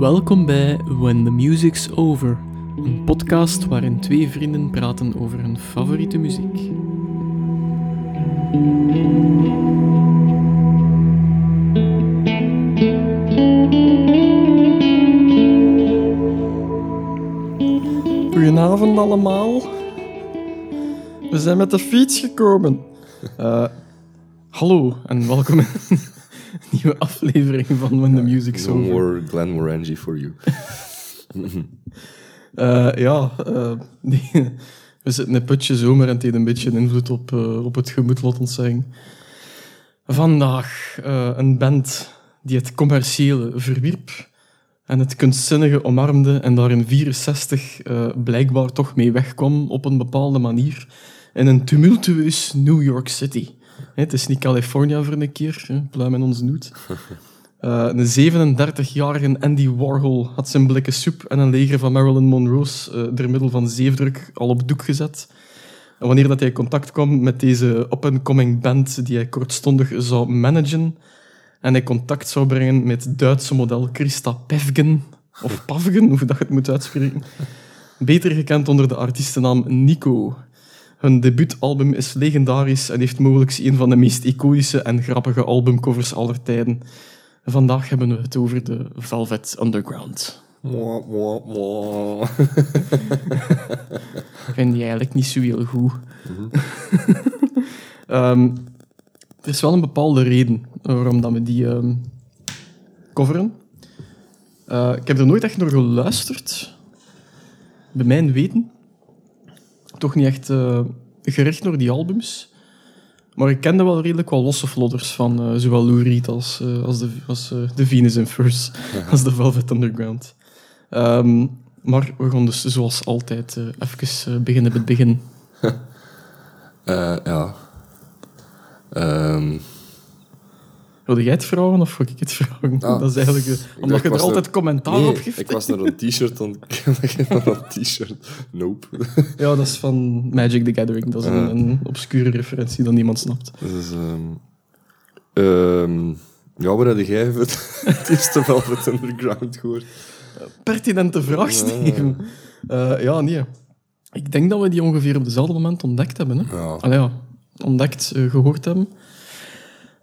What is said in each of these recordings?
Welkom bij When the Music's Over, een podcast waarin twee vrienden praten over hun favoriete muziek. Goedenavond allemaal. We zijn met de fiets gekomen. Eh, hallo en welkom nieuwe aflevering van When the Music's No Over. more Glen Morangi for you. Eh, ja, eh, we zitten in een putje zomer en het heeft een beetje invloed op, eh, op het gemoed, laat ons zeggen. Vandaag eh, een band die het commerciële verwierp en het kunstzinnige omarmde en daar in 64 eh, blijkbaar toch mee wegkwam op een bepaalde manier in een tumultueus New York City. Het is niet California voor een keer, pluim in ons noet. Eh, een 37-jarige Andy Warhol had zijn blikken soep en een leger van Marilyn Monroe's eh door middel van zeefdruk al op doek gezet. En wanneer dat hij in contact kwam met deze up-and-coming band die hij kortstondig zou managen en hij contact zou brengen met Duitse model Christa Pevgen, of Pavgen, hoe dat je het moet uitspreken, beter gekend onder de artiestennaam Nico. Hun debuutalbum is legendarisch en heeft mogelijk een van de meest iconische en grappige albumcovers aller tijden. Vandaag hebben we het over de Velvet Underground. Mwah, mwah, mwah. Vind die eigenlijk niet zo heel goed. Ehm, er is wel een bepaalde reden waarom dat we die ehm, coveren. Eh, ik heb er nooit echt naar geluisterd. Bij mijn weten. Toch niet echt eh, gericht naar die albums. Maar ik kende wel redelijk wel losse vlodders van eh, zowel Lou Reed als, eh, als, de, als de Venus in Furs, als de Velvet Underground. Ehm, maar we gaan dus zoals altijd even beginnen bij het begin. Ja. Ehm, Wilde jij het vragen of ik het vragen? Ah. dat is eigenlijk... eh, omdat je er altijd commentaar nee, op geeft. ik was naar een t-shirt dan ik naar een t-shirt. Nope. Ja, dat is van Magic the Gathering. Dat is een, een obscure referentie dat niemand snapt. Ehm, ja, wat had jij het, het eerste Velvet Underground gehoord? Pertinente vraag, Steven. Eh, ja, nee. Ik denk dat we die ongeveer op dezelfde moment ontdekt hebben. Hè? Ja. Allee, ja, ontdekt, eh, gehoord hebben.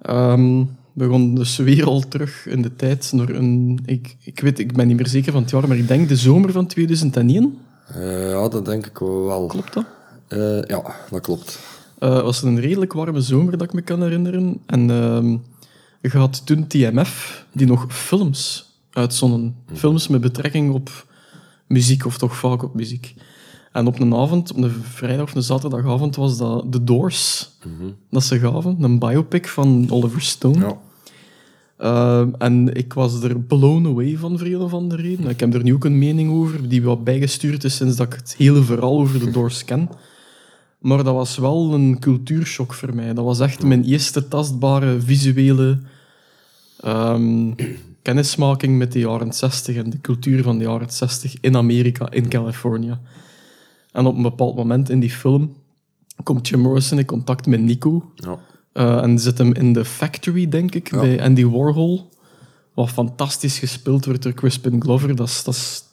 Ehm, we gaan dus weer al terug in de tijd naar een... Ik, ik weet, ik ben niet meer zeker van het jaar, maar ik denk de zomer van 2001. Eh, ja, dat denk ik wel. Klopt dat? Eh, ja, dat klopt. Eh, was een redelijk warme zomer dat ik me kan herinneren. En ehm je had toen TMF, die nog films uitzonden. Films met betrekking op muziek, of toch vaak op muziek. En op een avond, op een vrijdag of een zaterdagavond, was dat The Doors dat ze gaven. Een biopic van Oliver Stone. Ja. Ehm, en ik was er blown away van, voor een of andere reden. Ik heb er nu ook een mening over, die wat bijgestuurd is sinds dat ik het hele verhaal over de Doors ken. Maar dat was wel een cultuurshock voor mij. Dat was echt mijn eerste tastbare visuele ehm, kennismaking met de jaren 60 en de cultuur van de jaren 60 in Amerika, in Californië. En op een bepaald moment in die film komt Jim Morrison in contact met Nico. Ja. Eh, en zit hem in de Factory, denk ik, Ja. bij Andy Warhol. Wat fantastisch gespeeld wordt door Crispin Glover. Dat is, dat is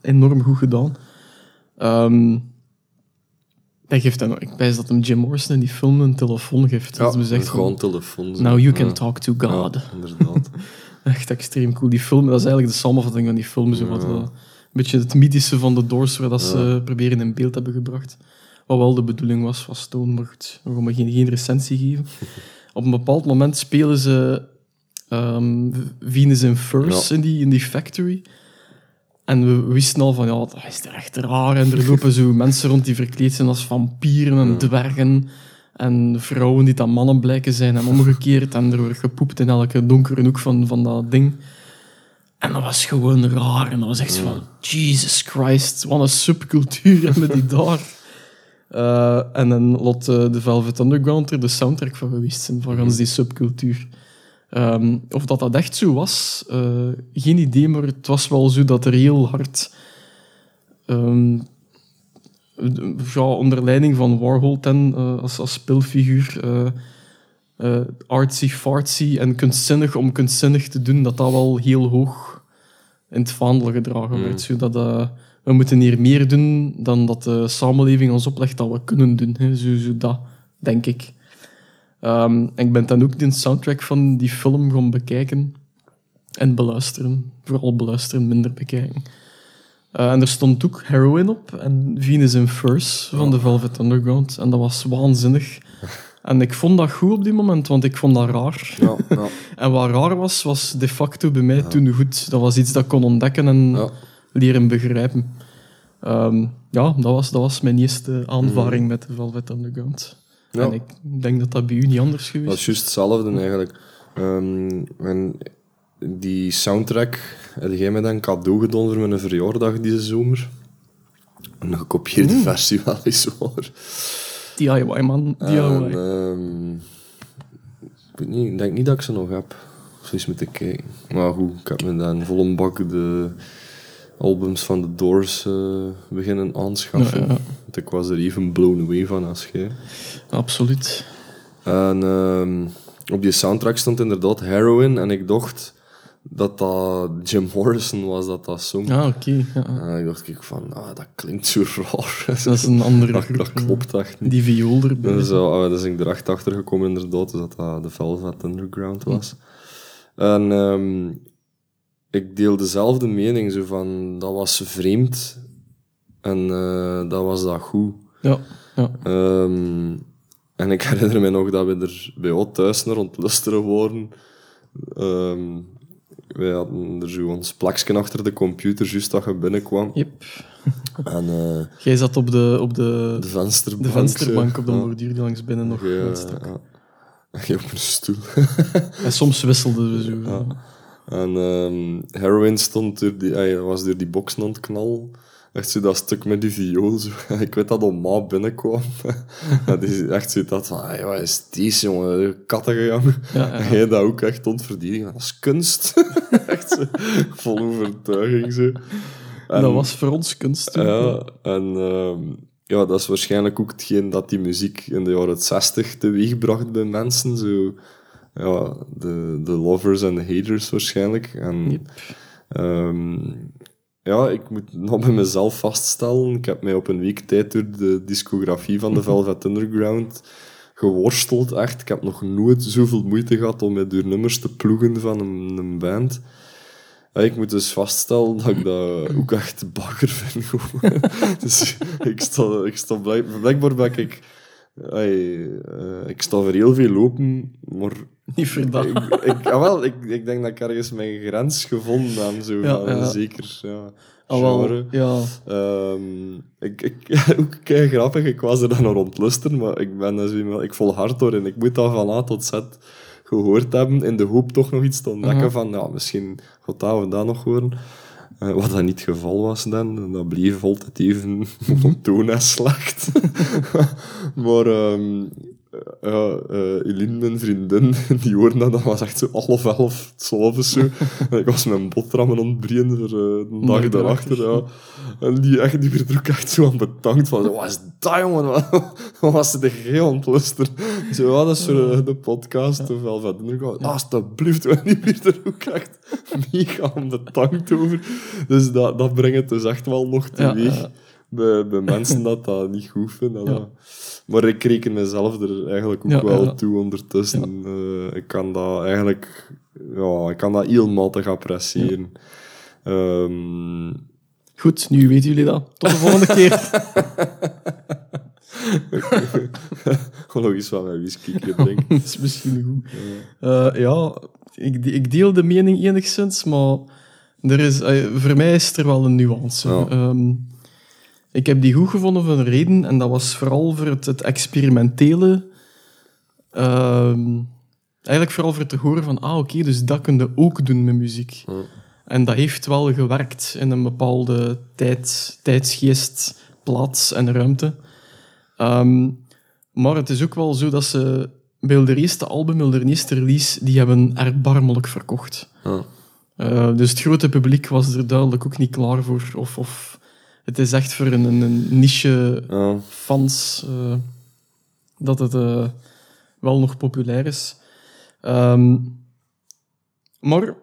enorm goed gedaan. Ehm hij geeft hem, ik wijs dat hem Jim Morrison in die film een telefoon geeft. Ja, dat zegt gewoon telefoon. zo. Now you can Ja. talk to God. Ja, inderdaad. Echt extreem cool. Die film, dat is eigenlijk de samenvatting van die film. Zo wat, Ja. een beetje het mythische van de Doors, waar dat ze proberen in beeld hebben gebracht. Wat wel de bedoeling was van Stone, maar goed, we gaan maar geen, geen recensie geven. Op een bepaald moment spelen ze ehm, Venus in Furs Ja. in, die, in die factory. En we wisten al van, ja, dat is er echt raar. En er lopen zo mensen rond die verkleed zijn als vampieren en dwergen. En vrouwen die dan mannen blijken zijn en omgekeerd. En er wordt gepoept in elke donkere hoek van, van dat ding. En dat was gewoon raar. En dat was echt van, Jesus Christ, wat een subcultuur hebben die daar. Eh, en dan lot eh, de Velvet Underground er de soundtrack van geweest zijn, van gans die subcultuur. Ehm, of dat dat echt zo was, eh, geen idee, maar het was wel zo dat er heel hard... ehm, ja, onder leiding van Warhol ten, als, als speelfiguur... artsy-fartsy en kunstzinnig om kunstzinnig te doen, dat dat wel heel hoog in het vaandel gedragen Mm. werd. Zodat eh, we moeten hier meer doen dan dat de samenleving ons oplegt dat we kunnen doen. Hè. Zo, zo dat, denk ik. Ehm, en ik ben dan ook de soundtrack van die film gaan bekijken en beluisteren. Vooral beluisteren, minder bekijken. Eh, en er stond ook Heroin op en Venus in Furs van de Velvet Underground. En dat was waanzinnig. En ik vond dat goed op die moment, want ik vond dat raar. Ja, ja, En wat raar was, was de facto bij mij toen goed. Dat was iets dat ik kon ontdekken en ja. Leren begrijpen. Ehm, ja, dat was, dat was mijn eerste aanvaring met de Velvet Underground. Ja. En ik denk dat dat bij u niet anders geweest Dat is juist hetzelfde eigenlijk. Ehm, en die soundtrack heb jij mij dan een cadeau gedaan voor mijn verjaardag deze zomer. Een gekopieerde versie wel eens hoor. DIY, man. DIY. En, ehm, ik, weet niet, ik denk niet dat ik ze nog heb. Zo eens moeten kijken. Maar goed, ik heb me dan vol een bak de albums van The Doors eh, beginnen aanschaffen. Ja. Want ik was er even blown away van als jij. Absoluut. En ehm, op die soundtrack stond inderdaad Heroin. En ik dacht dat dat Jim Morrison was dat dat zong. Ja, oké. ja. En ik dacht ik van, ah, dat klinkt zo raar. Dat is een andere dat, groep. dat klopt echt niet. Die viool erbij. Dus, uh, dus ik erachter achter gekomen inderdaad, dus dat dat de Velvet Underground was. En ehm, ik deel dezelfde mening, zo van, dat was vreemd. En eh, dat was dat goed. Ja, ja. Ehm, en ik herinner me nog dat we er bij jou thuis naar ontlusteren waren. Ehm, wij hadden er zo ons plakje achter de computer, juist dat je binnenkwam. Yep. En eh, Jij zat op de, op de, de vensterbank. de vensterbank op de borduur die langs binnen nog Ja, stak. ja. En op een stoel. En soms wisselden we zo. Ja. En ehm Heroin stond door die, was door die boxen aan het knallen. Echt zo dat stuk met die viool. Zo. Ik weet dat oma binnenkwam. en die echt zo dat van, wat is die jongen? Kattengang. Ja, ja. En jij dat ook echt ontverdedigen. Dat is kunst. echt zo, vol overtuiging zo. En- dat was voor ons kunst. toen. ja, en ehm, ja, dat is waarschijnlijk ook hetgeen dat die muziek in de jaren 60 teweegbracht bij mensen. Zo, ja, de, de lovers en de haters waarschijnlijk. En, Yep. ehm, ja, ik moet nog bij mezelf vaststellen. Ik heb mij op een week tijd door de discografie van de Velvet Underground geworsteld. Echt, ik heb nog nooit zoveel moeite gehad om mij door nummers te ploegen van een, een band. Ja, ik moet dus vaststellen dat ik dat ook echt bagger vind. dus ik sta, ik sta blijk, blijkbaar ben ik... eh, ik sta voor heel veel lopen, maar Niet voor dat. ik, ik, ah, wel, ik, ik denk dat ik ergens mijn grens gevonden heb. Zo, Ja. Zeker, ja. Ah, genre. ja. Ehm, ik, ik, ook kei grappig, ik was er dan naar ontlusten, maar ik ben dus iemand, ik volhard door en ik moet dat van A tot Z gehoord hebben, in de hoop toch nog iets te ontdekken Mhm. van, ja, misschien gaat dat of dat nog horen. Eh, wat dat niet het geval was dan, dat bleef altijd even monotoon en slecht. maar ehm ja, eh Eline, mijn vriendin, die hoorde dat, dat was echt zo half elf, s'avonds zo. En ik was mijn boterhammen aan het voor eh, de dag daarachter, ja. En die, echt, die werd er ook echt zo aan bedankt van, zo, wat is dat, jongen? Wat, was ze de geel ontluster? Zo, ja, dat is voor eh, de podcast, of wel ik dacht, alsjeblieft, en die werd er ook echt mega aan bedankt over. Dus dat, dat brengt het dus echt wel nog Ja, teweeg. ja. Bij, bij mensen dat dat niet goed vinden. Ja. dat- Maar ik reken mezelf er eigenlijk ook Ja, wel ja. toe ondertussen. Eh, ik kan dat eigenlijk... Ja, ik kan dat heel matig appreciëren. Ehm, Goed, nu weten jullie dat. Tot de volgende keer. Gewoon nog eens wat mijn whisky drinken. dat is misschien goed. Eh, ja, ik, ik deel de mening enigszins, maar er is, eh, voor mij is er wel een nuance. Ja. Ik heb die goed gevonden voor een reden, en dat was vooral voor het, het experimentele. Ehm, eigenlijk vooral voor te horen van, ah oké, dus dat kun je ook doen met muziek. En dat heeft wel gewerkt in een bepaalde tijd, tijdsgeest, plaats en ruimte. Ehm, maar het is ook wel zo dat ze bij de eerste album, bij de eerste release, die hebben erbarmelijk verkocht. Eh, dus het grote publiek was er duidelijk ook niet klaar voor. Of, of het is echt voor een, een- een niche Ja. fans eh, dat het eh, wel nog populair is. Ehm, maar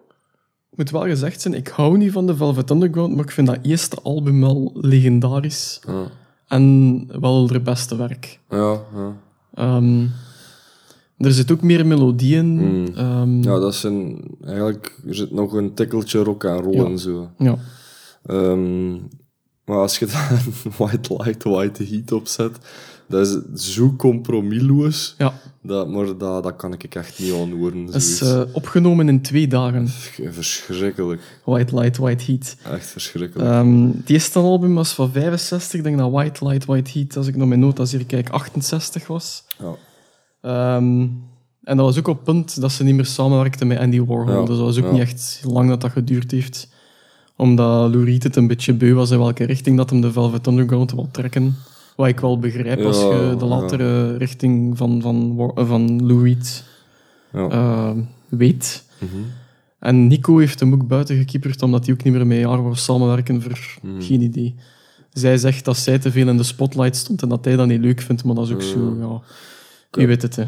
moet wel gezegd zijn, ik hou niet van de Velvet Underground, maar ik vind dat eerste album wel legendarisch. Ja, En wel haar beste werk. ja. ja. Ehm, er zit ook meer melodie in. Mm. Ehm, Ja, dat zijn eigenlijk... Er zit nog een tikkeltje rock en roll en zo. ja. Maar als je daar White Light, White Heat op zet, dat is zo compromisloos. Ja, Dat, maar dat, dat kan ik echt niet aanhoren. dat is eh, opgenomen in twee dagen. Verschrikkelijk. White Light, White Heat. Echt verschrikkelijk. Ehm het eerste album was van 65. Ik denk dat White Light, White Heat, als ik naar mijn notas hier kijk, 68 was. ja. Ehm, en dat was ook op het punt dat ze niet meer samenwerkte met Andy Warhol. Ja, Dus dat was ook ja. niet echt lang dat dat geduurd heeft. Omdat Lou Reed het een beetje beu was in welke richting dat hem de Velvet Underground wil trekken. Wat ik wel begrijp als Ja, je de ja. latere richting van, van, eh, van Lou Reed Ja. eh, weet. Mhm. En Nico heeft hem ook buiten gekieperd, omdat hij ook niet meer met jaar wou samenwerken voor Hmm. geen idee. Zij zegt dat zij te veel in de spotlight stond en dat hij dat niet leuk vindt, maar dat is ook zo, ja... Je weet het, hè.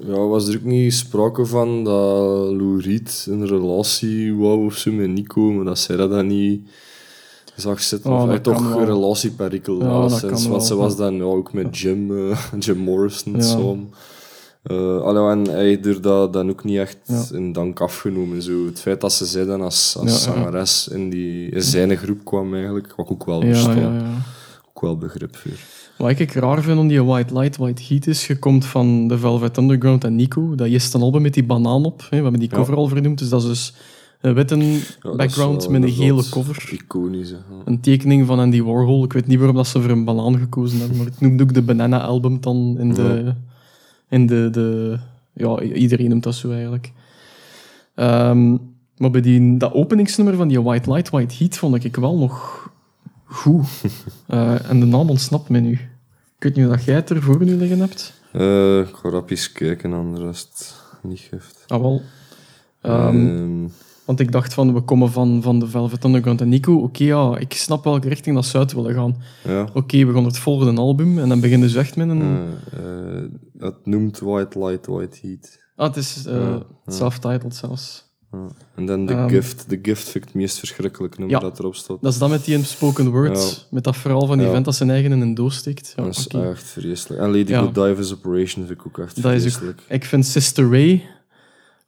Ja, was er ook niet sprake van dat Lou Reed een relatie wou of zo met Nico, maar dat zij dat dan niet zag zitten? Oh, of toch een relatieperikel Ja, alleszins, want ze was dan ja, ook met Jim, eh, Jim Morrison Ja. samen. Eh, en hij heeft er dat dan ook niet echt Ja. in dank afgenomen. Zo. Het feit dat ze zij dan als, als Ja, ja. zangeres in, die, in zijn groep kwam eigenlijk, wat ik ook wel Ja, ja, ja. wel begrip voor. Wat ik raar vind aan die White Light, White Heat is, je komt van de Velvet Underground en Nico, dat eerste album met die banaan op, hè, we hebben die Ja. cover al vernoemd, dus dat is dus een witte Ja, background is wel met een gele cover. Iconisch, hè. Ja. Een tekening van Andy Warhol. Ik weet niet waarom dat ze voor een banaan gekozen hebben, maar het noemt ook de Banana Album dan in de... In de, de ja, iedereen noemt dat zo eigenlijk. Ehm, maar bij die, dat openingsnummer van die White Light, White Heat vond ik wel nog goed. Eh, en de naam ontsnapt me nu. Ik weet niet of jij het er voor nu liggen hebt. Eh, ik ga rap eens kijken, anders is het niet gift. Ah, wel. Ehm, Ehm, Want ik dacht van, we komen van, van de Velvet Underground en Nico. Oké, ja, ik snap welke richting dat ze uit willen gaan. ja. Oké, we gaan het volgende album en dan beginnen ze echt met een... Eh, het noemt White Light, White Heat. Ah, het is eh, ja. self-titled zelfs. En dan The Ehm, Gift. The Gift vind ik het meest verschrikkelijk nummer Ja. dat erop staat. Dat is dan met die spoken word, Ja. met dat verhaal van die Ja. vent dat zijn eigen in een doos steekt. Ja, dat is echt vreselijk. En Lady Ja. Godiva's Operation vind ik ook echt Dat is ook- vreselijk. Ik vind Sister Ray,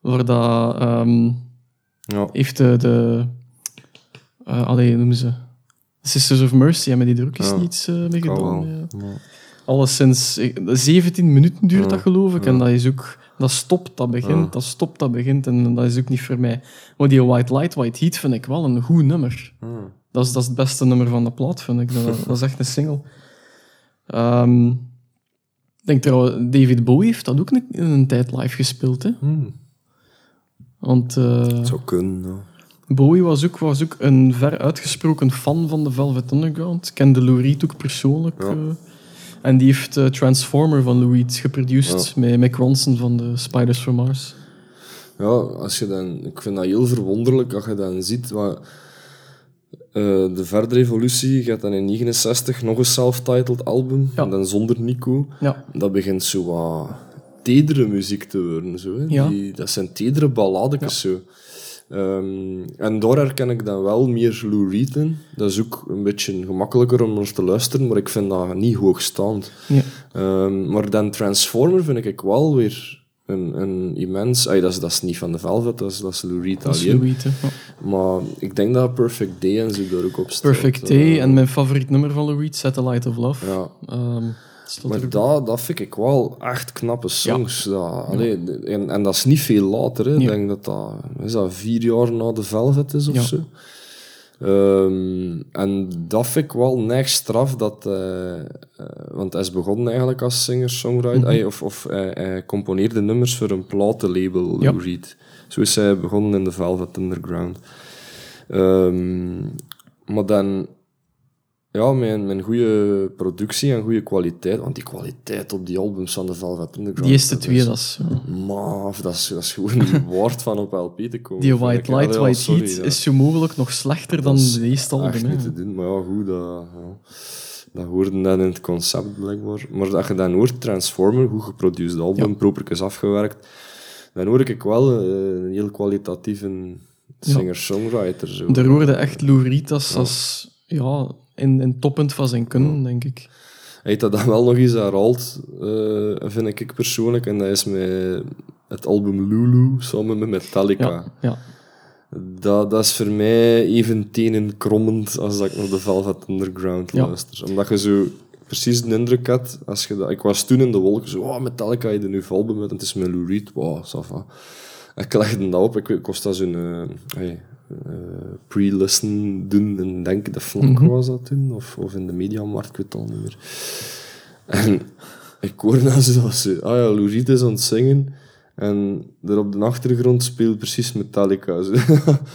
waar dat Ja. heeft de... de eh allee, noemen ze? Sisters of Mercy, hebben die er ook eens Ja. niets eh, mee gedaan? Ja. Ja. Alleszins eh, 17 minuten duurt dat, geloof ik. En dat is ook... Dat stopt, dat begint, dat stopt, dat begint. En dat is ook niet voor mij. Maar die White Light, White Heat vind ik wel een goed nummer. Dat is, dat is het beste nummer van de plaat, vind ik. Dat, dat is echt een single. Ehm, ik denk trouwens, David Bowie heeft dat ook een, een tijd live gespeeld. Hè? Hmm. Want eh, zou kunnen. Bowie was ook, was ook een ver uitgesproken fan van de Velvet Underground. Kende Lou Reed ook persoonlijk. Ja. eh. En die heeft eh, Transformer van Lou Reed geproduceerd met Mick Ronson van de Spiders from Mars. Ja, als je dan, ik vind dat heel verwonderlijk als je dan ziet wat, eh, de verdere evolutie gaat dan in 69 nog een self-titled album, Ja. en dan zonder Nico. Ja, Dat begint zo wat tedere muziek te worden. Zo, hè. Die, dat zijn tedere balladetjes zo. Ehm, en daar herken ik dan wel meer Lou Reed in. Dat is ook een beetje gemakkelijker om naar te luisteren, maar ik vind dat niet hoogstaand. ja. Ehm, maar dan Transformer vind ik wel weer een, een immens... Ay, dat, is, dat is niet van de Velvet, dat is, dat is Lou Reed dat is. Lou Reed. Ja. Maar ik denk dat Perfect Day en zo daar ook op staat. Perfect Eh, Day en mijn favoriet nummer van Lou Reed, Satellite of Love. Ja, Ehm, maar dat, dat vind ik wel echt knappe songs. Dat, allee, en, en dat is niet veel later. Ik Ja. denk dat dat, is dat vier jaar na de Velvet is of Ja. zo. Ehm, en dat vind ik wel neig straf, dat, eh, eh, want hij is begonnen eigenlijk als singer-songwriter, Mhm. Ay, of, of hij, componeerde nummers voor een platenlabel, Ja. Reed. Zo is hij begonnen in de Velvet Underground. Ehm, maar dan, ja, mijn, mijn goede productie en goede kwaliteit, want die kwaliteit op die albums van de Velvet Underground... Die eerste dat twee, dat is... ja. Maaf, dat is, dat is gewoon niet waard van op LP te komen. Die White. Light, White sorry, Heat ja. is zo mogelijk nog slechter dan Dat de eerste album. Echt hè. niet te doen, maar ja, goed, dat, ja, dat hoorde dan in het concept blijkbaar. Maar als je dan hoort, Transformer, goed geproduceerd album, Ja. afgewerkt, dan hoor ik wel eh, een heel kwalitatieve singer-songwriter. Zo. Daar hoorde echt Lou Reed als, als ja, in, toppunt van zijn kunnen, denk ik. Hij heeft dat dan wel nog eens herhaald, eh, vind ik persoonlijk. En dat is met het album Lulu samen met Metallica. Ja, ja. Dat, dat is voor mij even tenen krommend als dat ik naar de Velvet Underground Ja. luister. Omdat je zo precies de indruk had, als je dat, ik was toen in de wolken, zo, oh, Metallica, je er nu album uit, en het is met Lou Reed, wow, ça va. Ik legde dat op, ik, ik kost dat zo'n hey, eh, pre-listen doen, en denk de flank Mhm. was dat toen, of, of in de mediamarkt, ik weet het al niet meer. En ik hoor nou zo, dat ze, ah ja, is aan het zingen, en er op de achtergrond speelt precies Metallica.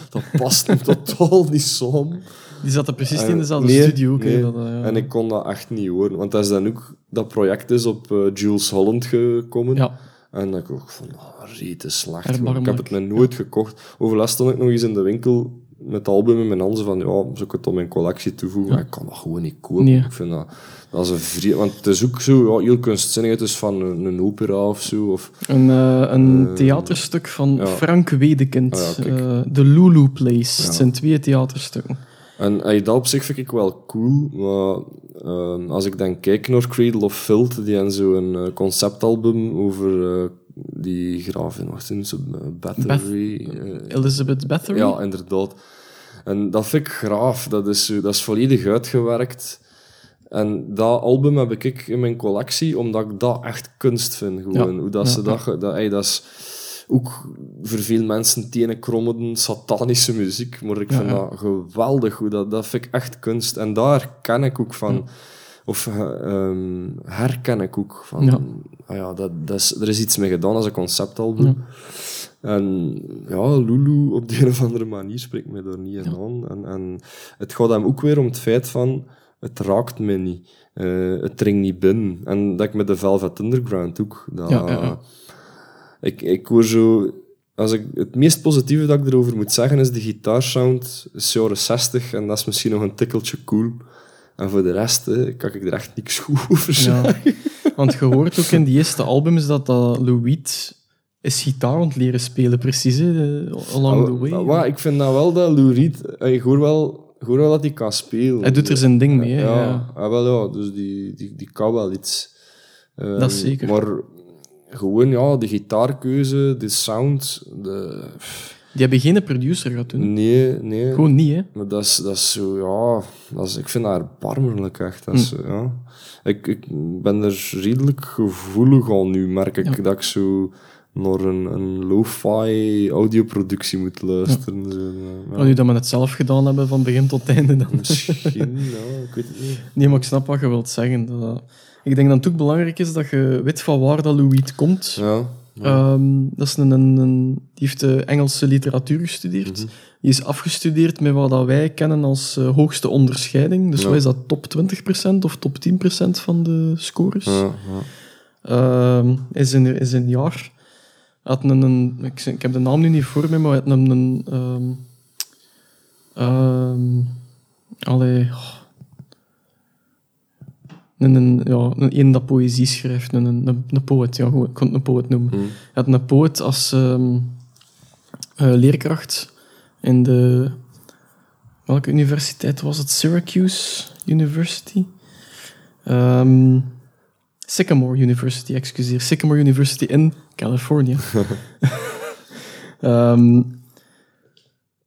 Dat past hem totaal niet samen. Die zaten precies En- in dezelfde nee, studio. ook, nee. dat, eh, ja. En ik kon dat echt niet horen. Want dat is dan ook... Dat project is op eh, Jules Holland gekomen. Ja, En dat ik ook van... Oh, rete slecht. Man. Ik heb het me nooit gekocht. Overlast stond ik nog eens in de winkel met album in mijn handen. Van, ja, zou ik het op mijn collectie toevoegen? Maar ik kan dat gewoon niet kopen. Nee. Ik vind dat... Dat is een vrie... Want het is ook zo ja, heel kunstzinnig. Het is van een, een opera of zo. Of, een, eh, een Eh, theaterstuk van ja. Frank Wedekind. Ah, ja, eh, The Lulu Place. Ja. Het zijn twee theaterstukken. En ey, dat op zich vind ik wel cool, maar ehm, als ik dan kijk naar Cradle of Filth, die hebben zo'n eh, conceptalbum over die graaf in, wacht eens, Battery. eh, Elizabeth Bathory. ja, inderdaad. En dat vind ik graaf, dat is, dat is volledig uitgewerkt. En dat album heb ik in mijn collectie, omdat ik dat echt kunst vind. Gewoon. Ja, Hoe dat ja, ze dat, dat, ey, dat is ook voor veel mensen tenen krommende satanische muziek, maar ik Ja, vind ja. dat geweldig. Hoe dat, dat vind ik echt kunst. En daar ken ik ook van. Of eh, ehm, herken ik ook van. Ja. Ah ja, dat, dat is, er is iets mee gedaan als een conceptalbum. En ja, Lulu op de een of andere manier spreekt mij daar niet in aan. En, en het gaat hem ook weer om het feit van, het raakt me niet. Eh, het dringt niet binnen. En dat ik met de Velvet Underground ook. Dat, Ja, ja, ja. Ik, ik hoor zo... Als ik, het meest positieve dat ik erover moet zeggen is de gitaarsound is jaren 60 en dat is misschien nog een tikkeltje cool. En voor de rest eh, kan ik er echt niks goed over zeggen. Ja. Want je hoort ook in die eerste albums dat, dat Lou Reed is gitaar aan het leren spelen, precies, hè, along the way. Maar, ik vind nou wel dat Lou Reed... eh, Ik hoor wel, ik hoor wel dat hij kan spelen. Hij doet er zijn ding mee, hè, Ja, ja. ah, wel ja. Dus die, die, die kan wel iets. Dat is zeker. Maar gewoon, ja, de gitaarkeuze, de sound, de... Die hebben geen producer gehad doen. Nee, nee. Gewoon niet, hè. Maar dat is, dat is zo, ja... Dat is, ik vind dat erbarmelijk, echt. Dat is, Hm. ja. ik, ik ben er redelijk gevoelig aan nu, merk ik. Dat ik zo naar een, een lo-fi audioproductie moet luisteren. Zo, ja. Maar nu dat we het zelf gedaan hebben van begin tot einde dan. Misschien, ja, ik weet het niet. Nee, maar ik snap wat je wilt zeggen. Dat, ik denk dat het ook belangrijk is dat je weet van waar dat Lou Reed komt. Ja. Ehm, dat is een, een, een- die heeft eh, Engelse literatuur gestudeerd. Mhm. Die is afgestudeerd met wat dat wij kennen als eh, hoogste onderscheiding. Dus Ja. wat is dat, top 20% of top 10% van de scores? Ja. Ehm, is, in, is een jaar. Had een, een, ik, ik heb de naam nu niet voor me, maar hij had een. een ehm, allee. oh. Een, een, ja, een, een dat poëzie schrijft, een, een, poët, ja, gewoon, ik kon het een poët noemen. Hm. Hij had een poët als eh, leerkracht in de... Welke universiteit was het? Syracuse University? Ehm, Sycamore University, excuseer. Sycamore University in California. Ehm,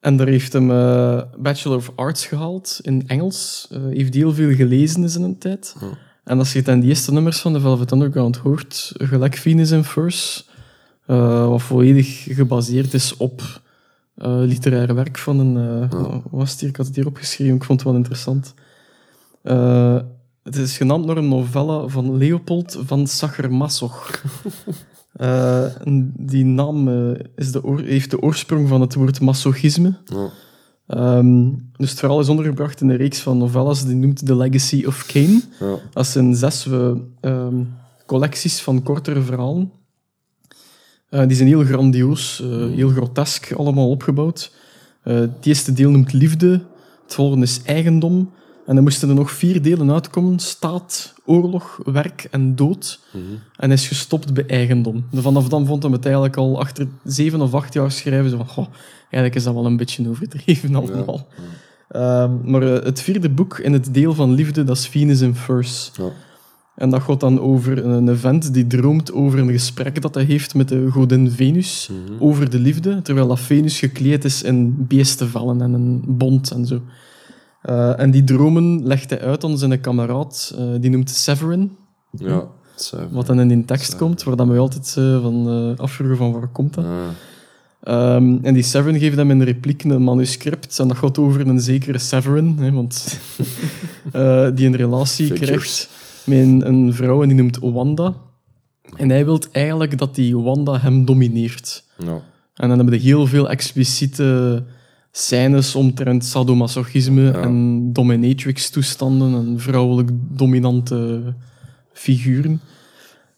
en daar heeft hem eh, Bachelor of Arts gehaald in Engels. Eh, heeft heel veel gelezen in zijn tijd. En als je dan die eerste nummers van de Velvet Underground hoort, gelijk Venus in Verse, eh, wat volledig gebaseerd is op eh literair werk van een... was het hier? Ik had het hier opgeschreven, ik vond het wel interessant. Het is genaamd naar een novelle van Leopold van Sacher-Masoch. Eh, die naam eh, is de heeft de oorsprong van het woord masochisme. Ehm, dus het verhaal is ondergebracht in een reeks van novellas die noemt The Legacy of Cain. Ja. Dat zijn zes eh, ehm, collecties van kortere verhalen. Die zijn heel grandioos, heel grotesk allemaal opgebouwd. Het eerste deel noemt liefde, het volgende is eigendom, En dan moesten er nog vier delen uitkomen. Staat, oorlog, werk en dood. Mhm. En is gestopt bij eigendom. Vanaf dan vond hij het eigenlijk al achter zeven of acht jaar schrijven. Zo van, goh, eigenlijk is dat wel een beetje overdreven allemaal. Ehm, maar eh, het vierde boek in het deel van liefde, dat is Venus in Verse. Ja. En dat gaat dan over een event die droomt over een gesprek dat hij heeft met de godin Venus Mhm. over de liefde, terwijl dat Venus gekleed is in beestenvallen en een bont en zo. Eh, en die dromen legt hij uit aan zijn kameraad, eh, die noemt Severin, Ja, wat dan in die tekst komt, waar dan we altijd eh, van eh afvragen van waar komt dat. Ah, Ehm, en die Severin geeft hem in de repliek een manuscript. En dat gaat over een zekere Severin. Hè, want eh, die een relatie Figures. krijgt met een, een vrouw en die noemt Wanda. En hij wil eigenlijk dat die Wanda hem domineert. ja. En dan hebben we heel veel expliciete scènes omtrent sadomasochisme Ja. en dominatrix-toestanden en vrouwelijk dominante figuren.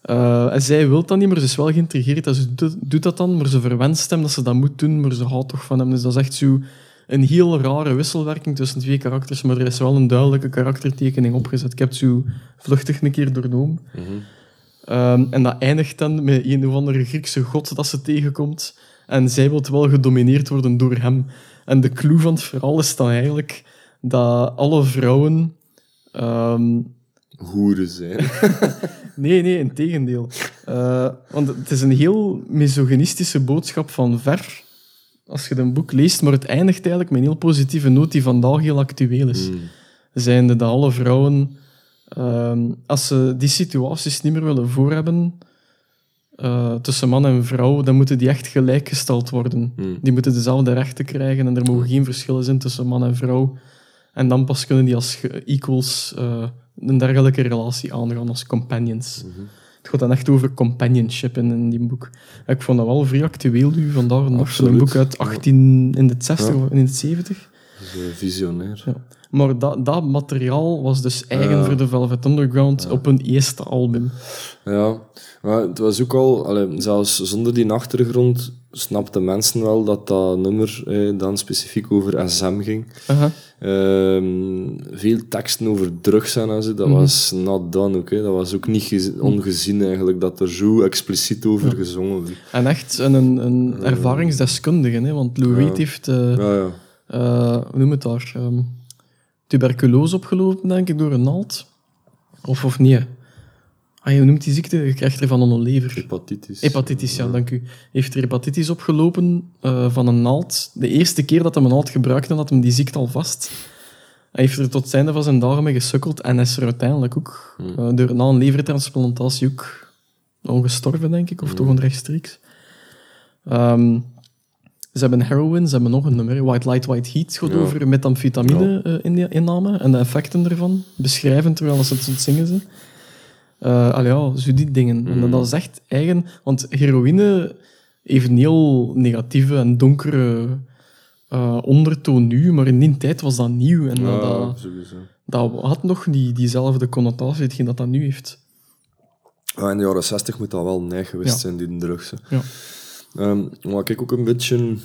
Eh, en zij wil dat niet, maar ze is wel geïntrigeerd. En ze doet, dat dan, maar ze verwenst hem dat ze dat moet doen, maar ze houdt toch van hem. Dus dat is echt zo een heel rare wisselwerking tussen twee karakters, maar er is wel een duidelijke karaktertekening opgezet. Ik heb het zo vluchtig een keer doornomen. Ehm, en dat eindigt dan met een of andere Griekse god dat ze tegenkomt. En zij wil wel gedomineerd worden door hem. En de clue van het verhaal is dan eigenlijk dat alle vrouwen... ehm, Hoeren zijn. nee, nee, in tegendeel. Eh, want het is een heel misogynistische boodschap van ver, als je een boek leest, maar het eindigt eigenlijk met een heel positieve noot die vandaag heel actueel is. Mm. Zijnde dat alle vrouwen, ehm, als ze die situaties niet meer willen voorhebben eh, tussen man en vrouw, dan moeten die echt gelijkgesteld worden. Mm. Die moeten dezelfde rechten krijgen en er mogen geen verschillen zijn tussen man en vrouw. En dan pas kunnen die als equals eh, een dergelijke relatie aangaan, als companions. Mhm. Het gaat dan echt over companionship in, in die boek. Ik vond dat wel vrij actueel nu, vandaag. Zo'n Absoluut. boek uit 18 in de 60 Ja. of in de 70. Eh, visionair. Ja. Maar dat, dat materiaal was dus eigen voor de Velvet Underground op hun eerste album. Ja, maar het was ook al, allee, zelfs zonder die achtergrond, snapten mensen wel dat dat nummer eh, dan specifiek over SM ging. Ehm, veel teksten over drugs en zo, dat Mhm. was not done ook. Hè. Dat was ook niet gez- ongezien eigenlijk, dat er zo expliciet over gezongen werd. En echt een, een ervaringsdeskundige, hè? want Lou Reed heeft, eh, Ja, ja. eh, hoe noem het daar, ehm, tuberculose opgelopen, denk ik, door een naald. Of, of niet? Ah, je noemt die ziekte, je krijgt er van een lever. Hepatitis. Hepatitis, ja, dank u. Heeft er hepatitis opgelopen eh, van een naald. De eerste keer dat hij een naald gebruikte, had hem die ziekte al vast. Hij heeft er tot het einde van zijn dagen mee gesukkeld en is er uiteindelijk ook eh, door, na een levertransplantatie ook ongestorven, denk ik, of toch onrechtstreeks. Ehm, ze hebben heroin, ze hebben nog een nummer, White Light, White Heat. Gaat Ja. over metamfetamine eh, en de effecten ervan. Beschrijven terwijl ze het zingen zijn. Eh allee, ja, zo die dingen. En dat- dat is echt eigen... Want heroïne heeft een heel negatieve en donkere eh, ondertoon nu, maar in die tijd was dat nieuw. En Ja, dat, sowieso. dat had nog niet diezelfde connotatie, hetgeen dat dat nu heeft. Ja, in de jaren 60 moet dat wel neig geweest Ja. zijn, die drugs. hè. Ja. Ehm, wat ik ook een beetje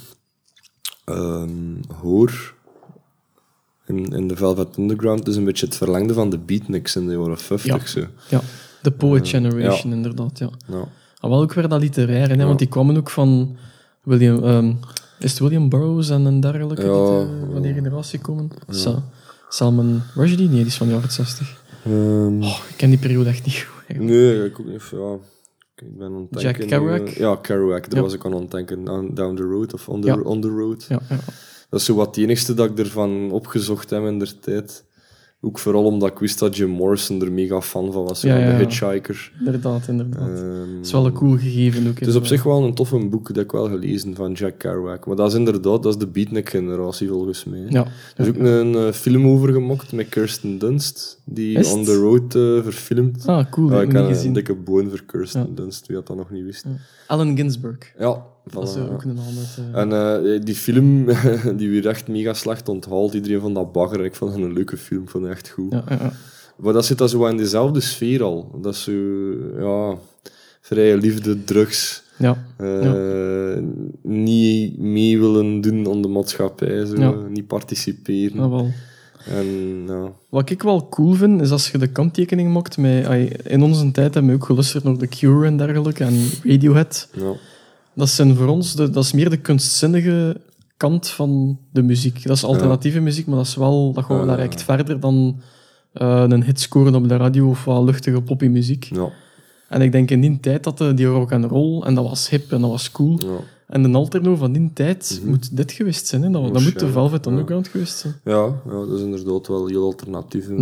ehm, hoor in, in de Velvet Underground is een beetje het verlengde van de beatniks in de jaren 50. Ja. Zo. Ja, de Poet Generation, inderdaad. Ja. Ja. Ah, wel ook weer dat literaire, hè, want die kwamen ook van William... ehm, is het William Burroughs en een dergelijke die te- van die generatie komen? Sa- Salman Rushdie? Nee, die is van de jaren 60. Ehm, Oh, ik ken die periode echt niet goed. eigenlijk. nee, ik ook niet. Ja. Ik ben aan het Jack Kerouac? eh, ja, Kerouac, daar Ja. was ik aan het denken. Down, down the road of on the, Ja. on the road. Ja, ja. Dat is zo wat het enigste dat ik ervan opgezocht heb in der tijd. Ook vooral omdat ik wist dat Jim Morrison er mega fan van was. Ja, van ja, de. Hitchhiker. inderdaad, inderdaad. Ehm, Het is wel een cool gegeven ook. Het is op zich wel een toffe boek dat ik wel gelezen van Jack Kerouac. Maar dat is inderdaad, dat is de beatnik-generatie volgens mij. Ja. Er is ook een eh, film over gemaakt met Kirsten Dunst, die? On The Road eh, verfilmt. Ah, cool. Dat ik heb ik heb niet een gezien. dikke boon voor Kirsten. Dunst, wie dat dat nog niet wist. Allen Ginsberg. Ja, Dat is voilà, eh, ja. ook een En eh, die film, die werd echt mega slecht onthaald. Iedereen van dat bagger. Ik vond het een leuke film, ik vond het echt goed. ja, ja, ja. Maar dat zit dan zo in dezelfde sfeer al. Dat is zo, ja, vrije liefde, drugs. ja. eh, Niet mee willen doen aan de maatschappij, zo. Ja. niet participeren. Ah, wel. En ja, Wat ik wel cool vind, is als je de kanttekening maakt met... In onze tijd hebben we ook geluisterd naar The Cure en dergelijke, en Radiohead. ja, Dat zijn voor ons, de, dat is meer de kunstzinnige kant van de muziek. Dat is alternatieve muziek, maar dat is wel, dat Ja. daar verder dan eh, een hit scoren op de radio of wat luchtige poppymuziek. ja, En ik denk in die tijd dat de, die rock and roll, en dat was hip en dat was cool. ja. En de alterno van die tijd moet dit geweest zijn. Hè? Dat, dat moet de Velvet. Underground geweest zijn. Ja, ja, dat is inderdaad wel heel alternatief en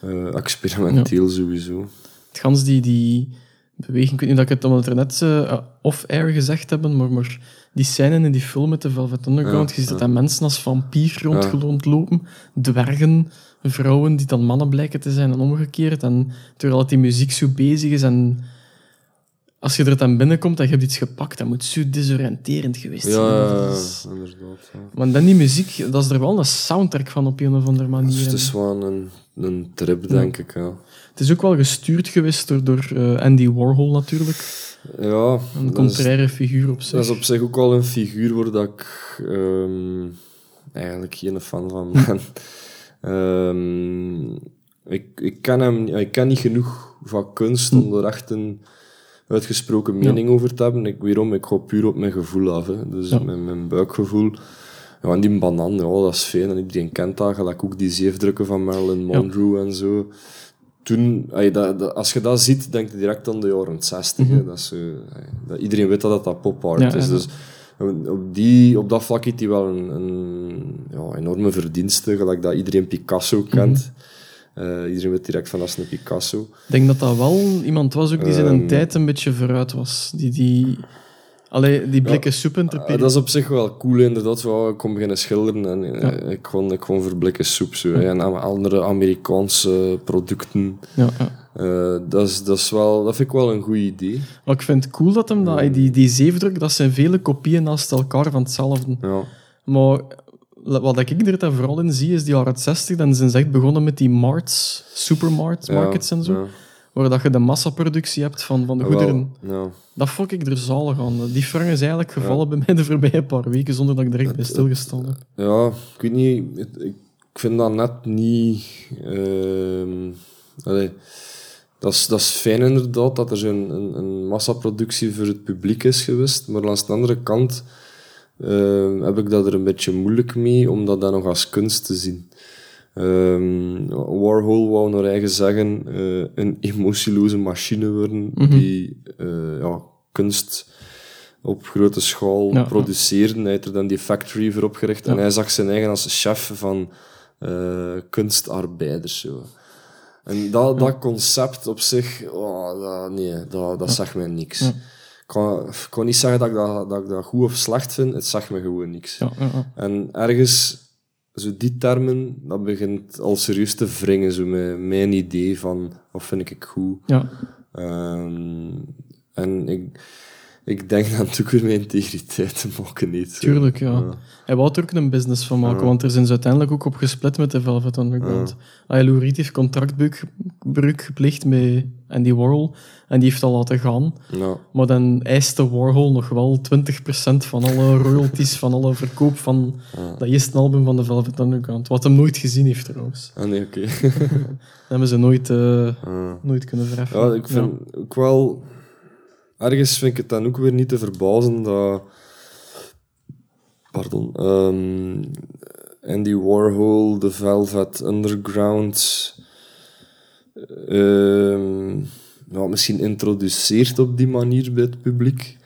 Hm. eh, eh, experimenteel sowieso. Het gans die, die beweging, ik weet niet of ik het omdat er net eh, off-air gezegd hebben, maar, maar die scène in die film met de Velvet Underground, Ja, je ziet dat ja. daar mensen als vampier rondgeloond lopen, dwergen, vrouwen die dan mannen blijken te zijn en omgekeerd. En terwijl dat die muziek zo bezig is en als je er dan binnenkomt en je hebt iets gepakt, dat moet zo desoriënterend geweest zijn. ja, Dat ja, is- inderdaad. Ja. Maar dan die muziek, dat is er wel een soundtrack van op een of andere manier. Dus het is wel een, een trip, denk ik. Ja, Het is ook wel gestuurd geweest door, door eh, Andy Warhol natuurlijk. ja Een is, contraire figuur op zich. dat is op zich ook wel een figuur waar dat ik ehm, eigenlijk geen fan van ben. Ehm, ik, ik, ken hem, ik ken niet genoeg van kunst om er echt een uitgesproken mening over te hebben. Ik, weerom, ik ga puur op mijn gevoel af. Hè. Dus Ja. mijn, mijn buikgevoel. Ja, en die banan, ja, dat is fijn. En iedereen kent dat. Gelijk ook die zeefdrukken van Marilyn Monroe en zo. Toen, dat, dat- als je dat ziet, denk je direct aan de jaren 60. hè. Dat is, ey, dat, iedereen weet dat dat, pop art Mhm. Ja, is. ja. Dus op, die, op dat vlak heeft hij wel een, een ja, enorme verdienste. Gelijk dat iedereen Picasso kent. Eh, iedereen weet direct van dat is een Picasso. Ik denk dat dat wel iemand was ook die zijn Ehm. tijd een beetje vooruit was. Die, die, allee, die blikken soep Eh, interpreteren. dat is op zich wel cool, inderdaad. Wel, ik kon beginnen schilderen en eh, ik, kon, ik kon verblikken soep. Zo. En andere Amerikaanse producten. Ja, ja. Eh, dat, is, dat, is wel, dat vind ik wel een goed idee. Maar ik vind het cool dat hem dat, die, die zeefdruk, dat zijn vele kopieën naast elkaar van hetzelfde. Ja, Maar wat ik er dan vooral in zie, is die jaren 60, dan zijn ze echt begonnen met die marts, supermarts, markets en zo. Waar dat je de massaproductie hebt van, van de goederen. Wel, ja. Dat vond ik er zalig aan. Die frank is eigenlijk gevallen bij mij de voorbije paar weken, zonder dat ik er echt bij stilgestaan heb. Ja, ik weet niet. Ik, vind dat net niet. ehm, allee, dat, is, dat is fijn inderdaad dat er zo'n een, een massaproductie voor het publiek is geweest. Maar langs de andere kant ehm, heb ik dat er een beetje moeilijk mee om dat dan nog als kunst te zien. Ehm, Warhol wou naar eigen zeggen eh, een emotieloze machine worden die eh, ja, kunst op grote schaal Ja, produceren. Hij heeft er dan die factory voor opgericht. En hij zag zijn eigen als chef van eh, kunstarbeiders. Zo. En dat, dat concept op zich, oh, dat, nee, dat, dat zegt mij niks. Ik, kan, ik kan niet zeggen dat ik dat, dat ik dat goed of slecht vind, het zegt me gewoon niks. Ja, ja, ja. En ergens, zo die termen, dat begint al serieus te wringen, zo met mijn idee van, wat vind ik goed. ja. Ehm, en ik, ik denk natuurlijk weer mijn integriteit te maken niet. zo. Tuurlijk, ja. Hij wou er ook een business van maken, want er zijn ze uiteindelijk ook op gesplit met de Velvet Underground. Ja. Lou Reed heeft contractbreuk breuk gepleegd met Andy Warhol en die heeft al laten gaan. Ja. Maar dan eiste Warhol nog wel 20% van alle royalties, van alle verkoop van dat eerste album van de Velvet Underground. Wat hem nooit gezien heeft trouwens. Ah, nee, oké. Dat hebben ze nooit, eh, nooit kunnen verheffen. Ja, ik vind ook wel... Ergens vind ik het dan ook weer niet te verbazen dat... Pardon. ehm, Andy Warhol, The Velvet Underground... ehm, ja, misschien introduceert op die manier bij het publiek.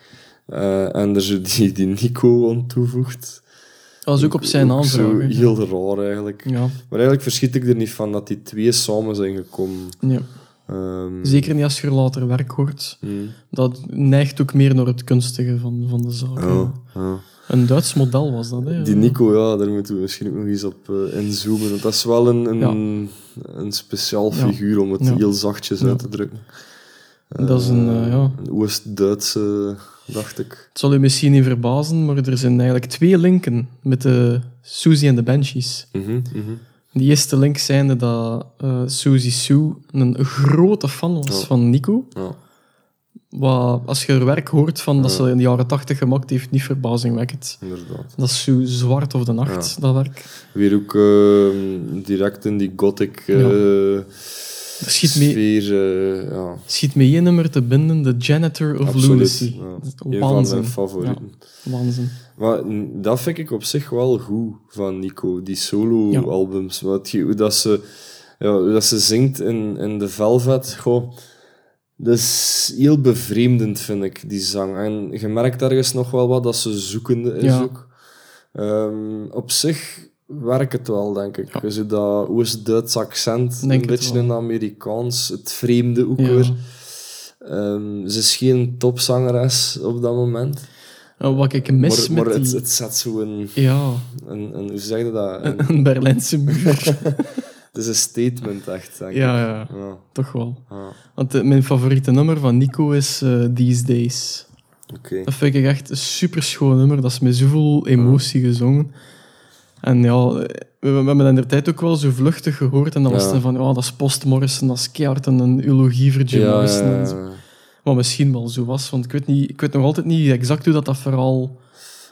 Eh, en er zo die, die Nico aan toevoegt. Dat was ook op zijn aanvraag. Heel raar eigenlijk. Ja, Maar eigenlijk verschiet ik er niet van dat die twee samen zijn gekomen. ja. Ehm, Zeker niet als je er later werk hoort. hmm. Dat neigt ook meer naar het kunstige van, van de zaak. Ja, ja. Een Duits model was dat, hè? Die Nico, ja, daar moeten we misschien ook nog eens op eh, inzoomen. Want dat is wel een, een, een speciaal Ja. figuur, om het Ja. heel zachtjes Ja. uit te drukken. Dat is een, eh, ja... Een Oost-Duitse, dacht ik. Het zal u misschien niet verbazen, maar er zijn eigenlijk twee linken met de Susie en de Banshees. Mhm, mhm. Die eerste link zijnde dat eh Susie Sue een grote fan was Ja. van Nico. Ja. wat, als je er werk hoort van dat ze in de jaren tachtig gemaakt heeft, niet verbazingwekkend. Inderdaad. Dat is zo zwart of de nacht, dat werk. Weer ook ehm, direct in die gothic Er schiet mee, sfeer. eh, ja, schiet mee één nummer te binden, The Janitor of absoluut. Lunacy. Ja. Is Een van Waanzin. mijn favorieten. Waanzin. Maar dat vind ik op zich wel goed van Nico, die solo-albums. Je- Hoe dat ze, ja, dat ze zingt in, in de Velvet, goh, dat is heel bevreemdend, vind ik, die zang. En je merkt ergens nog wel wat dat ze zoekende is Ja. ook. Ehm, op zich werkt het wel, denk ik. Zo dat Oost-Duits accent, Denk een beetje in Amerikaans, het vreemde ook Ja. weer. Ehm, ze is geen topzangeres op dat moment. En wat ik mis maar met het, die... het zet zo een, Ja, een, een... Hoe zeg je dat? Een- een Berlijnse muur. het is een statement, echt, denk ja, ja, Ja, toch wel. ja, Want eh, mijn favoriete nummer van Nico is eh, These Days. oké. Dat vind ik echt een super schoon nummer. Dat is met zoveel emotie gezongen. En ja, eh, we, we hebben in de tijd ook wel zo vluchtig gehoord. En dan was het van, ja, dat is Post Morrison, dat is keihard en een eulogie voor Jim Ja, Morrison. ja, en zo. Wat misschien wel zo was, want ik weet, niet, ik weet nog altijd niet exact hoe dat, dat verhaal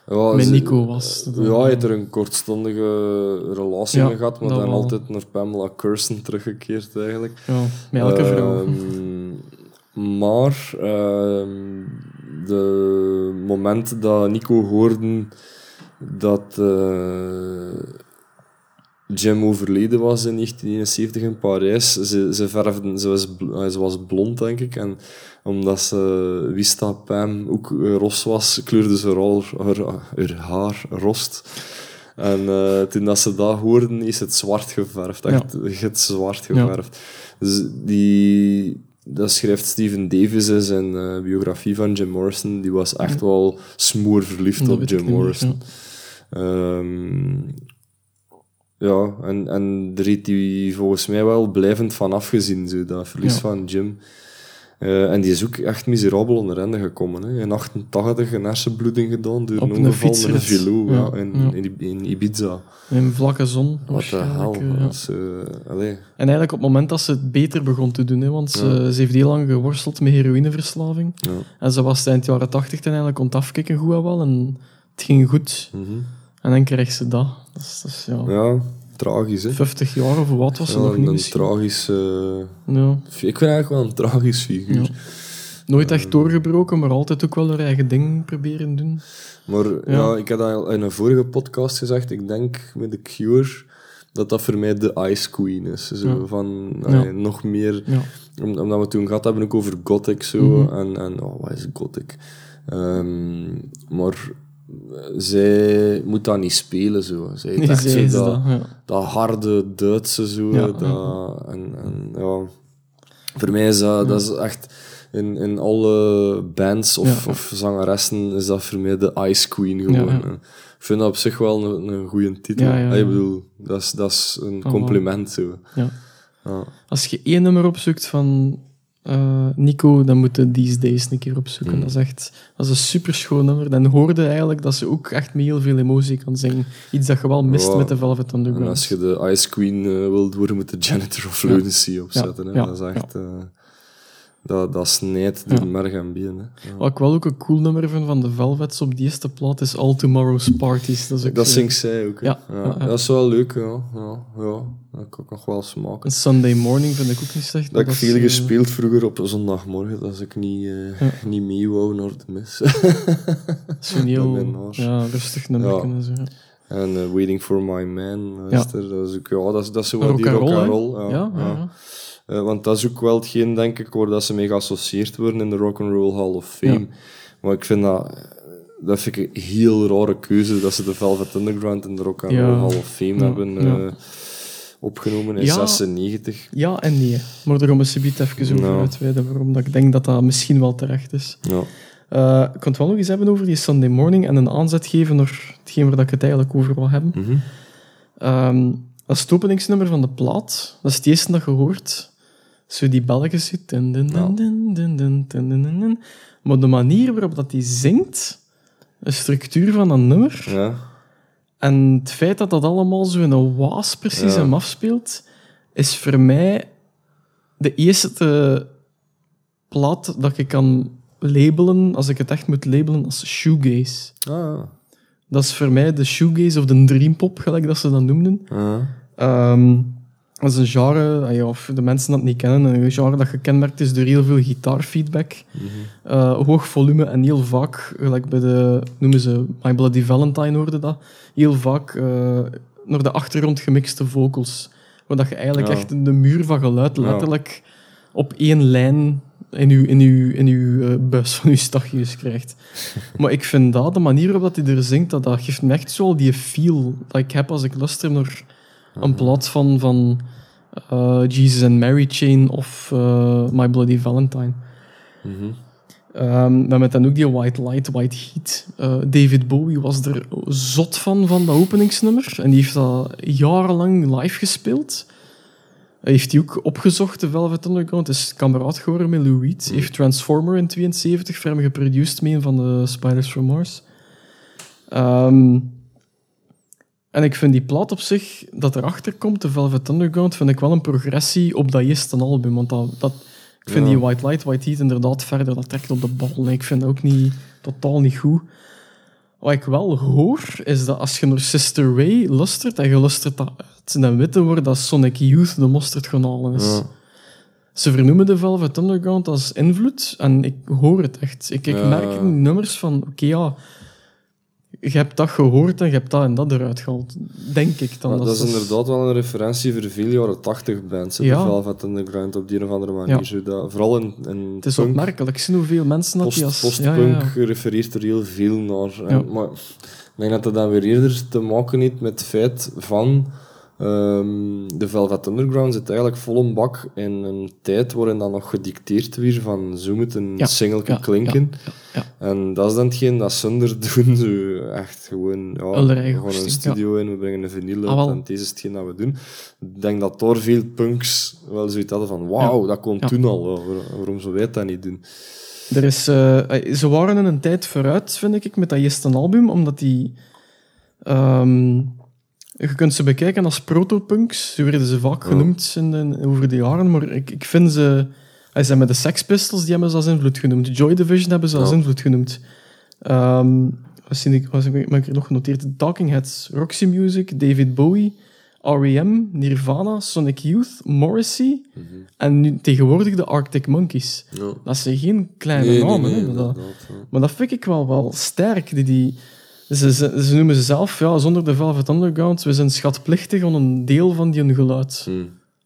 Ja, met Nico was. Dat- Ja, hij heeft er een kortstondige relatie Ja, mee gehad, maar dan wel. altijd naar Pamela Curson teruggekeerd, eigenlijk. Ja, met elke vrouw. Ehm, maar ehm, de moment dat Nico hoorde dat eh, Jim overleden was in 1971 in Parijs, ze, ze, verfden, ze, was, eh, ze was blond, denk ik. En omdat ze wist dat Pam ook eh, ros was, kleurde ze haar, haar, haar haar rost. En eh, toen dat ze dat hoorden, is het zwart geverfd. Echt het zwart geverfd. Dus die, dat schrijft Steven Davis in zijn biografie van Jim Morrison. Die was echt wel smoor verliefd op Jim niet, Morrison. Ja, en, en daar heeft hij volgens mij wel blijvend van afgezien, zo, dat verlies Ja. van Jim. Eh, en die is ook echt miserabel onder ende gekomen. Hè. In 88 een hersenbloeding gedaan door Op een ongeval met een fietsrit. velo Ja, ja, in, ja. In, in Ibiza. In vlakke zon. Wat de hel. allee. En eigenlijk op het moment dat ze het beter begon te doen, hè, want ze, heeft heel lang geworsteld met heroïneverslaving. En ze was eind jaren tachtig ten eigenlijk kon het afkicken goed en wel. En het ging goed. Mhm. En dan kreeg ze dat. Dat is, dat is ja, ja, tragisch, hè. 50 jaar of wat was ze Ja, nog een, niet een misschien. tragisch... Ja. ik vind eigenlijk wel een tragisch figuur. Ja. Nooit echt doorgebroken, maar altijd ook wel haar eigen ding proberen doen. Maar ja. Ja. ik had al in een vorige podcast gezegd, ik denk met The Cure dat dat voor mij de Ice Queen is. Zo Ja. van, Ja. nog meer... Omdat we toen gehad hebben ook over gothic zo. Mhm. En, en oh, wat is gothic? Ehm, maar zij moet dat niet spelen zo. Zij heeft echt zo dat, dat. Ja. dat harde Duitse zo. Ja. Dat, en, en ja, voor mij is dat, dat is echt in, in alle bands of, of zangeressen is dat voor mij de Ice Queen gewoon. Ja, ja. En Ik vind dat op zich wel een, een goede titel. Ah, Ik bedoel, dat is, dat is een compliment zo. Ja. Ja. Als je één nummer opzoekt van eh, Nico, dan moet je These Days een keer opzoeken. Mm. Dat is echt dat is een super schoon nummer. Dan hoorde eigenlijk dat ze ook echt met heel veel emotie kan zingen. Iets dat je wel mist met de Velvet En Underground. als je de Ice Queen eh, wilt worden, moet de Janitor of Ja. Lunacy opzetten. Ja, Hè? ja, Dat is echt... eh, dat, dat snijdt Ja. merg en been. Hè? Ja. Wat ik wel ook een cool nummer vind van de Velvets op die eerste plaat is All Tomorrow's Parties. Dat is ook Dat zo- zingt zij ook. Ja. Dat is wel leuk, ja. ja, ja. Dat kan ik nog wel smaken. Een Sunday Morning vind ik ook niet slecht. Dat ik is, veel eh, gespeeld vroeger op zondagmorgen, als ik niet, Ja. niet mee wou naar de mis. Zo'n heel ja, rustig nummer kunnen zeggen. en eh, Waiting for My Man, luister, dat is ook, ja, dat is, dat is zo die Rock and roll, roll. Ja, Eh, want dat is ook wel hetgeen, denk ik, waar dat ze mee geassocieerd worden in de Rock and Roll Hall of Fame. Ja. Maar ik vind dat, dat vind ik een heel rare keuze dat ze de Velvet Underground in de Rock and Ja. Roll Hall of Fame Ja, hebben eh, opgenomen in Ja. 96. Ja en nee. Maar daar gaan we subiet even over uitweiden waarom dat ik denk dat dat misschien wel terecht is. Ja. Eh, ik kan het wel nog eens hebben over die Sunday Morning en een aanzet geven naar hetgeen waar ik het eigenlijk over wil hebben. Mhm. Ehm, dat is het openingsnummer van de plaat. Dat is het eerste dat je hoort. Zo die belletjes zit. Dun, dun, dun, dun. Maar de manier waarop dat die zingt, de structuur van een nummer, ja. en het feit dat dat allemaal zo in een waas precies Ja. hem afspeelt, is voor mij de eerste plaat dat ik kan labelen, als ik het echt moet labelen, als shoegaze. Ah, Dat is voor mij de shoegaze of de dreampop, gelijk dat ze dat noemden. Ehm, dat is een genre, ah of de mensen dat niet kennen, een genre dat gekenmerkt is door heel veel gitaarfeedback. Eh, hoog volume en heel vaak, gelijk bij de, noemen ze My Bloody Valentine hoorde dat, heel vaak eh, naar de achtergrond gemixte vocals. Waar dat je eigenlijk Ja. echt de muur van geluid Ja. letterlijk op één lijn in uw, in uw, in uw eh, buis van uw stagjes krijgt. maar ik vind dat, de manier waarop dat hij er zingt, dat, dat geeft me echt zo al die feel dat ik heb als ik luister naar een plaat van, van eh, Jesus and Mary Chain of eh, My Bloody Valentine. Mhm. Ehm, we hebben dan ook die White Light, White Heat. Eh, David Bowie was er zot van, van dat openingsnummer. En die heeft dat jarenlang live gespeeld. Hij heeft die ook opgezocht, de Velvet Underground. Is kameraad geworden met Lou Reed. Heeft Transformer in 72 voor hem geproduceerd met een van de Spiders from Mars. Ehm, en ik vind die plaat op zich, dat erachter komt, de Velvet Underground, vind ik wel een progressie op dat eerste album. Want dat, dat, ik vind Ja. die White Light, White Heat inderdaad verder, dat trekt op de bal. Nee, ik vind dat ook niet, totaal niet goed. Wat ik wel hoor, is dat als je naar Sister Ray luistert, en je luistert dat uit, dan weten we dat Sonic Youth de mosterd gaan halen is. Ja. Ze vernoemen de Velvet Underground als invloed en ik hoor het echt. Ik, ik merk in nummers van, oké ja, je hebt dat gehoord en je hebt dat en dat eruit gehaald. Denk ik dan. Dat is inderdaad wel een referentie voor veel jaren 80 bands. Ja. De Velvet Underground op die of andere manier. Ja. Zo dat, vooral in, in Het is punk, opmerkelijk. Ik zie hoeveel mensen dat die als... postpunk ja, ja, ja. refereert er heel veel naar. En. Maar ik denk dat dat dan weer eerder te maken heeft met het feit van... ehm, de Velvet Underground zit eigenlijk vol een bak in een tijd waarin dat nog gedicteerd werd van zo moet een Ja, single ja, klinken. ja, ja. En dat is dan hetgeen dat zonder doen. Zo echt gewoon, ja, we gaan een studio in, we brengen een vinyl uit Ah, en deze is hetgeen dat we doen. Ik denk dat door veel punks wel zoiets hadden van wauw, dat kon toen al. Waar- Waarom zou wij dat niet doen? Er is, eh, ze waren in een tijd vooruit, vind ik, met dat eerste album, omdat die... ehm, je kunt ze bekijken als protopunks, zo werden ze vaak Ja. genoemd in de- over de jaren, maar ik, ik vind ze... Hij zijn met de Sex Pistols, die hebben ze als invloed genoemd. Joy Division hebben ze als invloed genoemd. Ehm wat ik, heb ik nog genoteerd? Talking Heads, Roxy Music, David Bowie, R.E.M., Nirvana, Sonic Youth, Morrissey en nu tegenwoordig de Arctic Monkeys. Ja. Dat zijn geen kleine namen. dat, maar dat vind ik wel, wel sterk. Die, die, ze, ze, ze noemen ze zelf, ja, zonder de Velvet Underground, we zijn schatplichtig aan een deel van die geluid. Hm.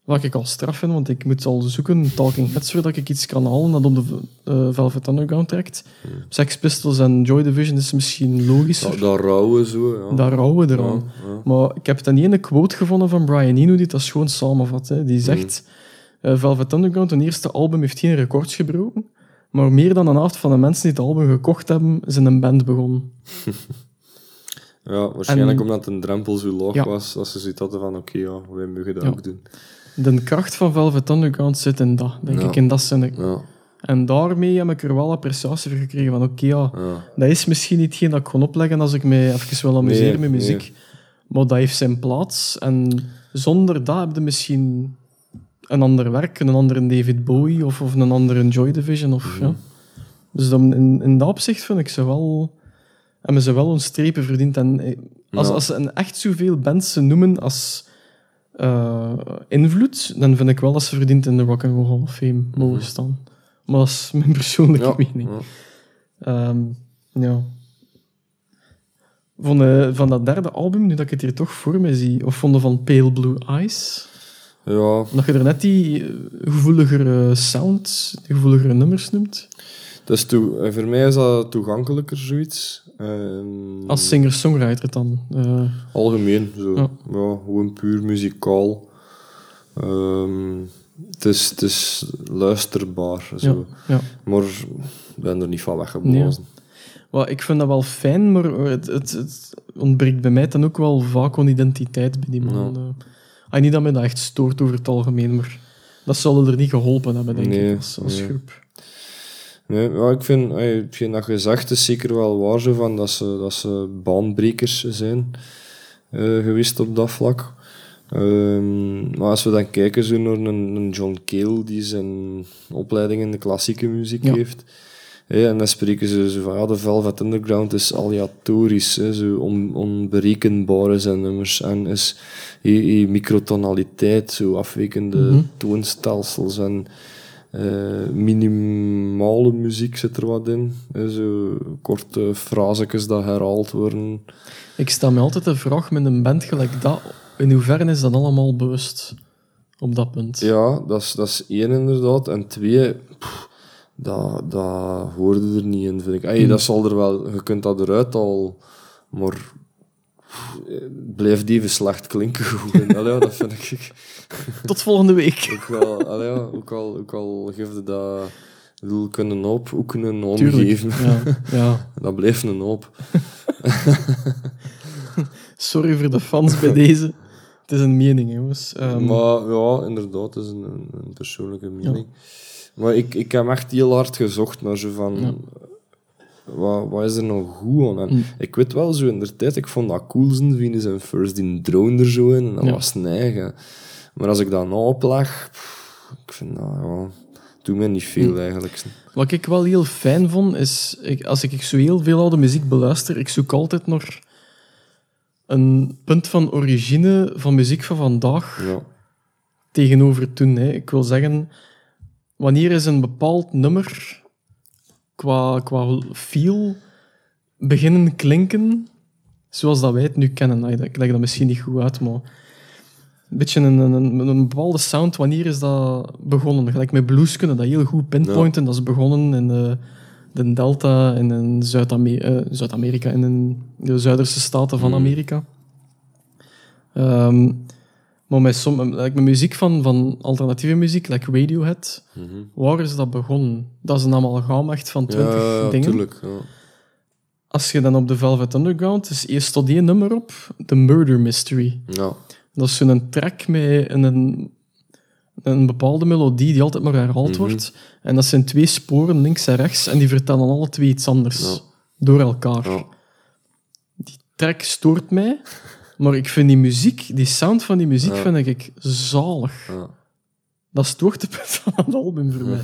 Wat ik al straf vind, want ik moet al zoeken, Talking Heads, voordat ik iets kan halen dat op de eh, Velvet Underground trekt. Sex Pistols en Joy Division is misschien logischer. Dat, dat rauwe zo, ja. Daar houden we eraan. Ja, ja. Maar ik heb dan ene quote gevonden van Brian Eno die dat schoon samenvat. Hè. Die zegt, eh, Velvet Underground, hun eerste album, heeft geen records gebroken. Maar meer dan een helft van de mensen die het album gekocht hebben, zijn een band begonnen. Ja, waarschijnlijk En- omdat een drempel zo laag Ja. was, dat ze zoiets hadden van oké, ja, wij mogen dat Ja. ook doen. De kracht van Velvet Underground zit in dat, denk ik, in dat zin. En daarmee heb ik er wel appreciatie voor gekregen van, oké, ja, ja. dat is misschien niet hetgeen dat ik kon opleggen als ik mij even wil amuseren Nee, met muziek. nee. Maar dat heeft zijn plaats. En zonder dat heb je misschien een ander werk, een andere David Bowie of, of een andere Joy Division. Of, Mhm. ja. Dus dan, in, in dat opzicht vind ik ze wel... Hebben ze wel hun strepen verdiend. En eh, als, Ja. als ze een echt zoveel bands ze noemen als eh, invloed, dan vind ik wel dat ze verdiend in de Rock and Roll Hall of Fame mogen staan. Maar dat is mijn persoonlijke Mhm. Ja, mening. ja. Ehm, ja. Van, de, van dat derde album, nu dat ik het hier toch voor me zie, of vonden van Pale Blue Eyes, Ja, dat je er net die eh, gevoeligere sound, die gevoeligere nummers noemt, dus toe, voor mij is dat toegankelijker, zoiets. Ehm, als singer-songwriter dan. Eh, Algemeen, zo. Ja. Ja. gewoon puur muzikaal. Ehm, het, is, het is luisterbaar, zo. ja. Maar ik ben er niet van weggeblazen. Wel, ik vind dat wel fijn, maar het, het, het ontbreekt bij mij dan ook wel vaak aan identiteit bij die man. Eh, ah, niet dat mij dat echt stoort over het algemeen, maar dat zal er niet geholpen hebben, denk Nee, ik, als, als nee. groep. Nee, ja, ik vind, ey, hetgeen dat gezegd is zeker wel waar, zo, van dat, ze, dat ze baanbrekers zijn eh, geweest op dat vlak. Ehm, maar als we dan kijken zo naar een, een John Cale die zijn opleiding in de klassieke muziek Ja. heeft, en dan spreken ze zo van, ja, de Velvet Underground is aleatorisch, hè, zo on, onberekenbare zijn nummers. En is hè, microtonaliteit, zo afwijkende Mhm. toonstelsels en eh, minimale muziek zit er wat in. Zo korte frasekes dat herhaald worden. Ik stel me altijd de vraag met een band gelijk dat, in hoeverre is dat allemaal bewust op dat punt? Ja, dat is, dat is één inderdaad. En twee, pff, dat, dat hoorde er niet in, vind ik. Ey, Hmm. Dat zal er wel, je kunt dat eruit al, maar pff, het blijft even slecht klinken. Allee, dat vind ik Tot volgende week. ook wel. Allee, ook, al, ook al geefde dat. Bedoel, kunnen hoop, ook een hoop Tuurlijk. geven. Ja, ja. Dat blijft een hoop. Sorry voor de fans bij deze. Het is een mening, jongens. Ehm, Maar ja, inderdaad, dat is een, een, een persoonlijke mening. Maar ik, ik heb echt heel hard gezocht naar zo van... Wat, wat is er nou goed aan? En Mm. Ik weet wel, zo in de tijd, ik vond dat cool zijn, Venus en First in drone er zo in, en dat Ja. was eigen. Maar als ik dat nou opleg, pff, ik vind dat, ja... Doe mij niet veel, Mm. eigenlijk. Wat ik wel heel fijn vond, is... Ik, als ik zo heel veel oude muziek beluister, ik zoek altijd nog een punt van origine van muziek van vandaag Ja. tegenover toen. Hè. Ik wil zeggen, wanneer is een bepaald nummer qua, qua feel beginnen klinken zoals dat wij het nu kennen? Ik leg dat misschien niet goed uit, maar een beetje een, een, een, bepaalde sound, wanneer is dat begonnen? Gelijk met blues kunnen dat heel goed pinpointen. Dat is begonnen in de, de Delta en in eh, Zuid-Amerika en in de zuiderse staten van Mhm. Amerika. Ehm, maar met, som, like met muziek van, van alternatieve muziek, like Radiohead, Mhm. waar is dat begonnen? Dat is een amalgaam echt van twintig ja, dingen. tuurlijk. Ja. Als je dan op de Velvet Underground, dus eerst tot één nummer op, The Murder Mystery. Ja. Dat is zo'n track met een, een, een bepaalde melodie die altijd maar herhaald Mhm. wordt. En dat zijn twee sporen, links en rechts, en die vertellen alle twee iets anders. Ja. Door elkaar. Die track stoort mij, maar ik vind die muziek, die sound van die muziek, vind ik zalig. Dat is het hoogtepunt van het album voor mij.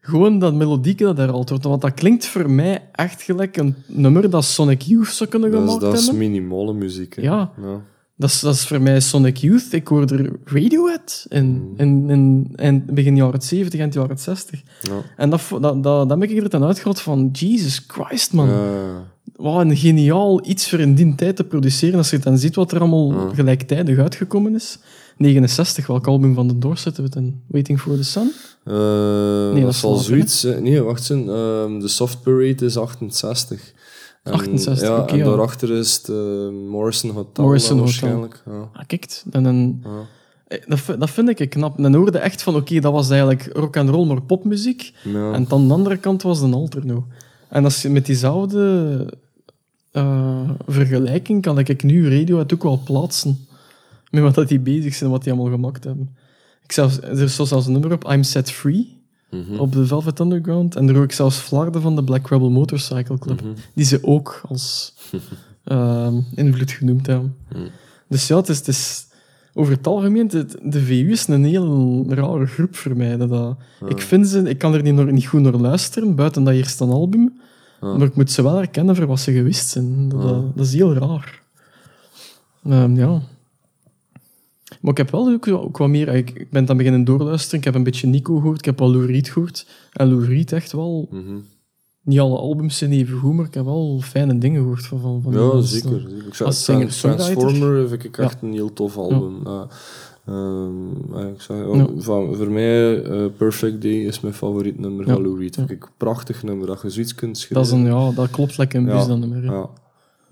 Gewoon dat melodieke dat herhaald wordt. Want dat klinkt voor mij echt gelijk een nummer dat Sonic Youth zou kunnen Dat is, gemaakt dat is hebben. minimale muziek. hè. Ja. ja. Dat is, dat is voor mij Sonic Youth. Ik hoorde Radiohead in, Mm. in, in, in begin jaren 70 en jaren 60. Ja. En dat, dat, dat, dat heb ik er dan uitgehaald van, Jesus Christ, man. Ja. Wat een geniaal iets voor in die tijd te produceren. Als je dan ziet wat er allemaal gelijktijdig uitgekomen is. 69, welk album van de Doors zitten we in? Waiting for the Sun? Eh, dat dat, is later, zoiets. Nee, wacht eens. ehm, de Soft Parade is 68. En, 68, ja, en ja. daarachter is het eh, Morrison Hotel. Morrison dan Hotel. waarschijnlijk. Ja. Ah, kijk, dan eh, dat, vind- dat vind ik knap. Dan hoorde echt van, oké, dat was eigenlijk rock and roll, maar popmuziek. En dan de andere kant was een alterno. En als je met diezelfde eh, vergelijking kan ik nu Radiohead ook wel plaatsen. Met wat dat die bezig zijn en wat die allemaal gemaakt hebben. Ik zelfs, er is zelfs een nummer op, I'm Set Free, Mhm. op de Velvet Underground. En er hoor ik zelfs Flarden van de Black Rebel Motorcycle Club, Mhm. die ze ook als ehm, invloed genoemd hebben. Mhm. Dus ja, het is, het is over het algemeen, de VU is een heel rare groep voor mij. Dat, dat- ik, vind ze, ik kan er niet, niet goed naar luisteren, buiten dat eerste album. Ja. Maar ik moet ze wel herkennen voor wat ze geweest zijn. Dat, Ja. dat, dat is heel raar. Ehm, ja. Maar ik heb wel ook, ook wat meer... Ik, ben dan beginnen doorluisteren. Ik heb een beetje Nico gehoord. Ik heb wel Lou Reed gehoord. En Lou Reed echt wel... Mhm. Niet alle albums zijn even goed, maar ik heb wel fijne dingen gehoord van, van, Ja, zeker. zeker. Ik zou Als. Transformer vind ik echt een heel tof album. Ja. Ehm, ik zeg, ja, Ja. van, voor mij, eh, Perfect Day is mijn favoriet nummer Ja. van Lou Reed. Vind ik een prachtig nummer, dat je zoiets kunt schrijven. Dat, is een, ja, dat klopt lekker in bus, dat nummer. Ja,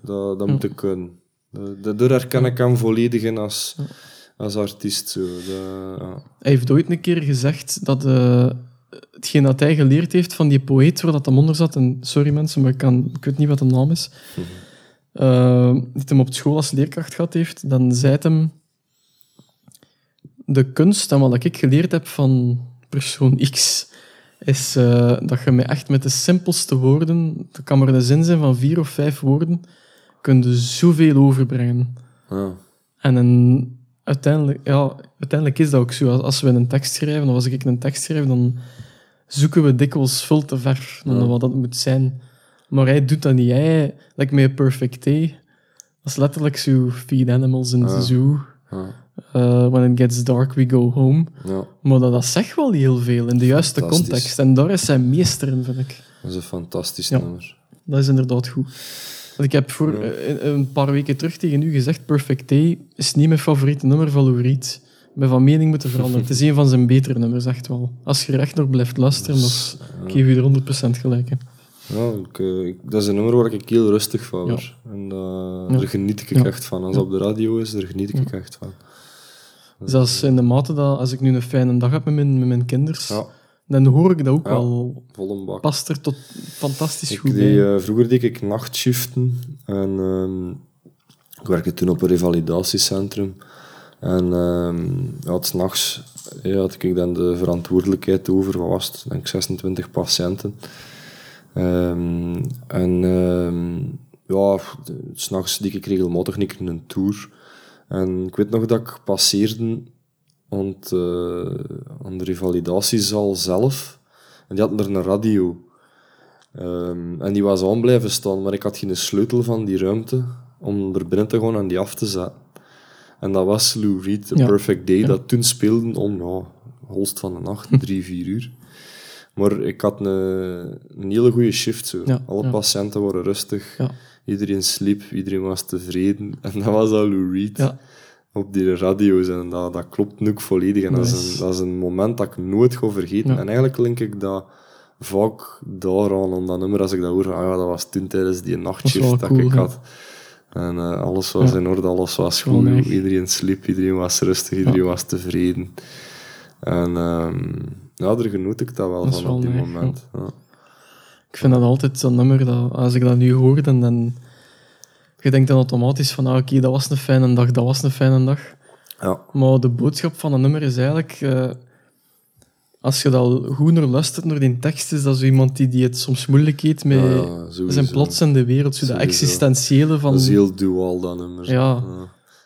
dat, dat moet ik kunnen. Da- Daardoor herken ik hem volledig in als, als artiest. Zo. Dat. Hij heeft ooit een keer gezegd dat eh, hetgeen dat hij geleerd heeft van die poëet waar dat hem onder zat, en sorry mensen, maar ik, kan, ik weet niet wat de naam is, eh, die hem op school als leerkracht gehad heeft, dan zei het hem de kunst en wat ik geleerd heb van persoon X, is eh, dat je met echt met de simpelste woorden, dat kan maar een zin zijn van vier of vijf woorden, kun je zoveel overbrengen. Ja. En een, uiteindelijk, ja, uiteindelijk is dat ook zo. Als- we een tekst schrijven, of als ik een tekst schrijf, dan zoeken we dikwijls veel te ver dan Ja. wat dat moet zijn. Maar hij doet dat niet. Hij, like met Perfect Day, dat is letterlijk zo feed animals in Ja. the zoo. Uh, when it gets dark, we go home. ja, Maar dat, dat zegt wel heel veel in de juiste context. En daar is zijn meester in, vind ik. dat is een fantastisch Ja. nummer. Dat is inderdaad goed. Want ik heb voor Ja. eh, een paar weken terug tegen u gezegd: Perfect Day is niet mijn favoriete nummer van Lou Reed. Ik ben van mening moeten veranderen. Het is een van zijn betere nummers, echt wel. Als je er echt nog blijft luisteren, Dus, dan ik geef je er 100% gelijk. Hè. Ja, ik, eh, ik- dat is een nummer waar ik heel rustig van word. En eh, Ja. daar geniet ik echt van. Als het op de radio is, daar geniet ik echt van. Zelfs in de mate dat als ik nu een fijne dag heb met mijn, met mijn kinders, Ja, dan hoor ik dat ook wel. Past er tot fantastisch Ik goed deed, eh, vroeger deed ik nachtshiften en ehm, ik werkte toen op een revalidatiecentrum. En ehm ja, s'nachts ja, had ik dan de verantwoordelijkheid over, wat was het, denk ik 26 patiënten. Ehm, en ehm ja, s'nachts deed ik regelmatig een keer een tour. En ik weet nog dat ik passeerde aan, het, eh, aan de revalidatiezaal zelf. En die hadden er een radio. Ehm, en die was aan blijven staan, maar ik had geen sleutel van die ruimte om er binnen te gaan en die af te zetten. En dat was Lou Reed, The Ja. Perfect Day, Ja. dat toen speelde om, ja, holst van de nacht, drie, vier uur. Maar ik had een, een hele goede shift. Zo. Ja, Alle patiënten waren rustig, Ja. Iedereen sliep, iedereen was tevreden. En dat was al Lou Reed Ja. op die radio's. En dat, dat klopt nu ook volledig. En dat, is een, dat is een moment dat ik nooit ga vergeten. Ja. En eigenlijk link ik dat vaak daaraan, aan dat nummer, als ik dat hoor, ah ja, dat was toen tijdens die nachtshift dat, cool, ik had. En eh, alles was Ja. in orde, alles was goed. neig. Iedereen sliep, iedereen was rustig, iedereen was tevreden. En ehm, ja, daar genoot ik dat wel Dat van op die moment. Ja. Ik vind dat altijd zo'n nummer, dat, als ik dat nu hoor, dan, dan je denkt dan automatisch van, ah, oké, dat was een fijne dag, dat was een fijne dag. Ja. Maar de boodschap van een nummer is eigenlijk, eh, als je dat goed naar luistert, naar die tekst, is dat zo iemand die, die het soms moeilijk heeft met Ja, ja, sowieso. zijn plots in de wereld, zo de existentiële van... Dat is heel dual, dat nummer. Ja.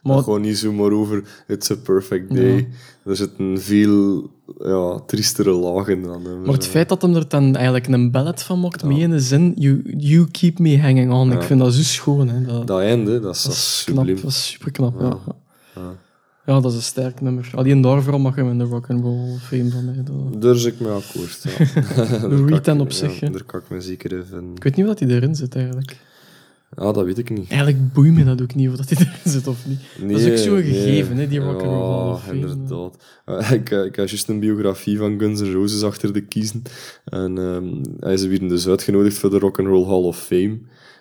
Maar Maar- gewoon niet zomaar over It's a perfect day. Er zit een veel ja, triestere laag in dat nummer. Maar het feit dat hem er dan eigenlijk een ballet van maakt, met een zin, you, you keep me hanging on, ik Ja. vind dat zo schoon. Hè. Dat, Dat einde, dat is, dat knap, dat is super knap. Ja. Ja. Ja. dat is een sterk nummer. Alleen daarvoor mag hem in de rock and roll fame van mij. Dat- Daar zit ik mee akkoord. Ja. Dan op ja, zich. Daar kan ik me zeker even... Ik weet niet wat hij erin zit eigenlijk. Ja, dat weet ik niet. Eigenlijk boeit me dat ook niet of dat hij erin zit of niet. dat is ook zo'n gegeven, nee. hè, die rock and roll Hall of Ja, inderdaad. Eh, ik, eh, ik heb juist een biografie van Guns N' Roses achter de kiezen. En ehm, hij is weer dus uitgenodigd voor de Rock and Roll Hall of Fame.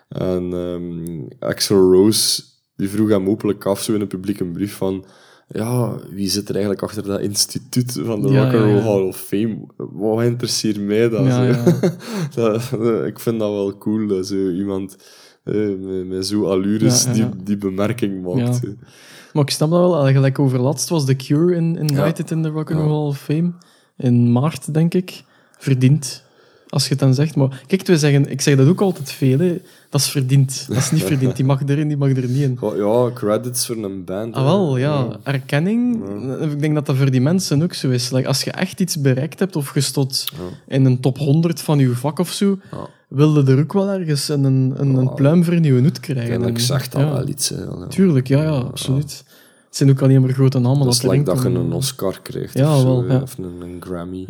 En ehm Axel Rose die vroeg hem openlijk af, zo in een publieke brief, van... Ja, wie zit er eigenlijk achter dat instituut van de Ja, Rock and Roll ja. Hall of Fame? Wat interesseert mij dat? Dat, eh, ik vind dat wel cool, dat zo iemand eh, met, zo'n allures Ja, ja, Die, ja. die bemerking maakt. Maar ik snap dat wel. Eigenlijk overlaatst was The Cure in, invited in de Rock and. Roll Hall of Fame. In maart, denk ik. Verdiend. Als je het dan zegt. Maar kijk, we zeggen, ik zeg dat ook altijd veel. Hè. Dat is verdiend. Dat is niet verdiend. Die mag erin, die mag er niet in. Ja, credits voor een band. Ah, wel, ja. Erkenning. Ik denk dat dat voor die mensen ook zo is. Like, als je echt iets bereikt hebt of je stond in een top 100 van je vak of zo, wilde er ook wel ergens een, een, een, een pluim voor in je hoed krijgen. En- zegt dat ja. wel iets. Hè. Tuurlijk, ja, ja, absoluut. Het zijn ook alleen maar grote namen. Dat is erin like dat je een Oscar krijgt. Ja, of, zo, wel, of een, een Grammy.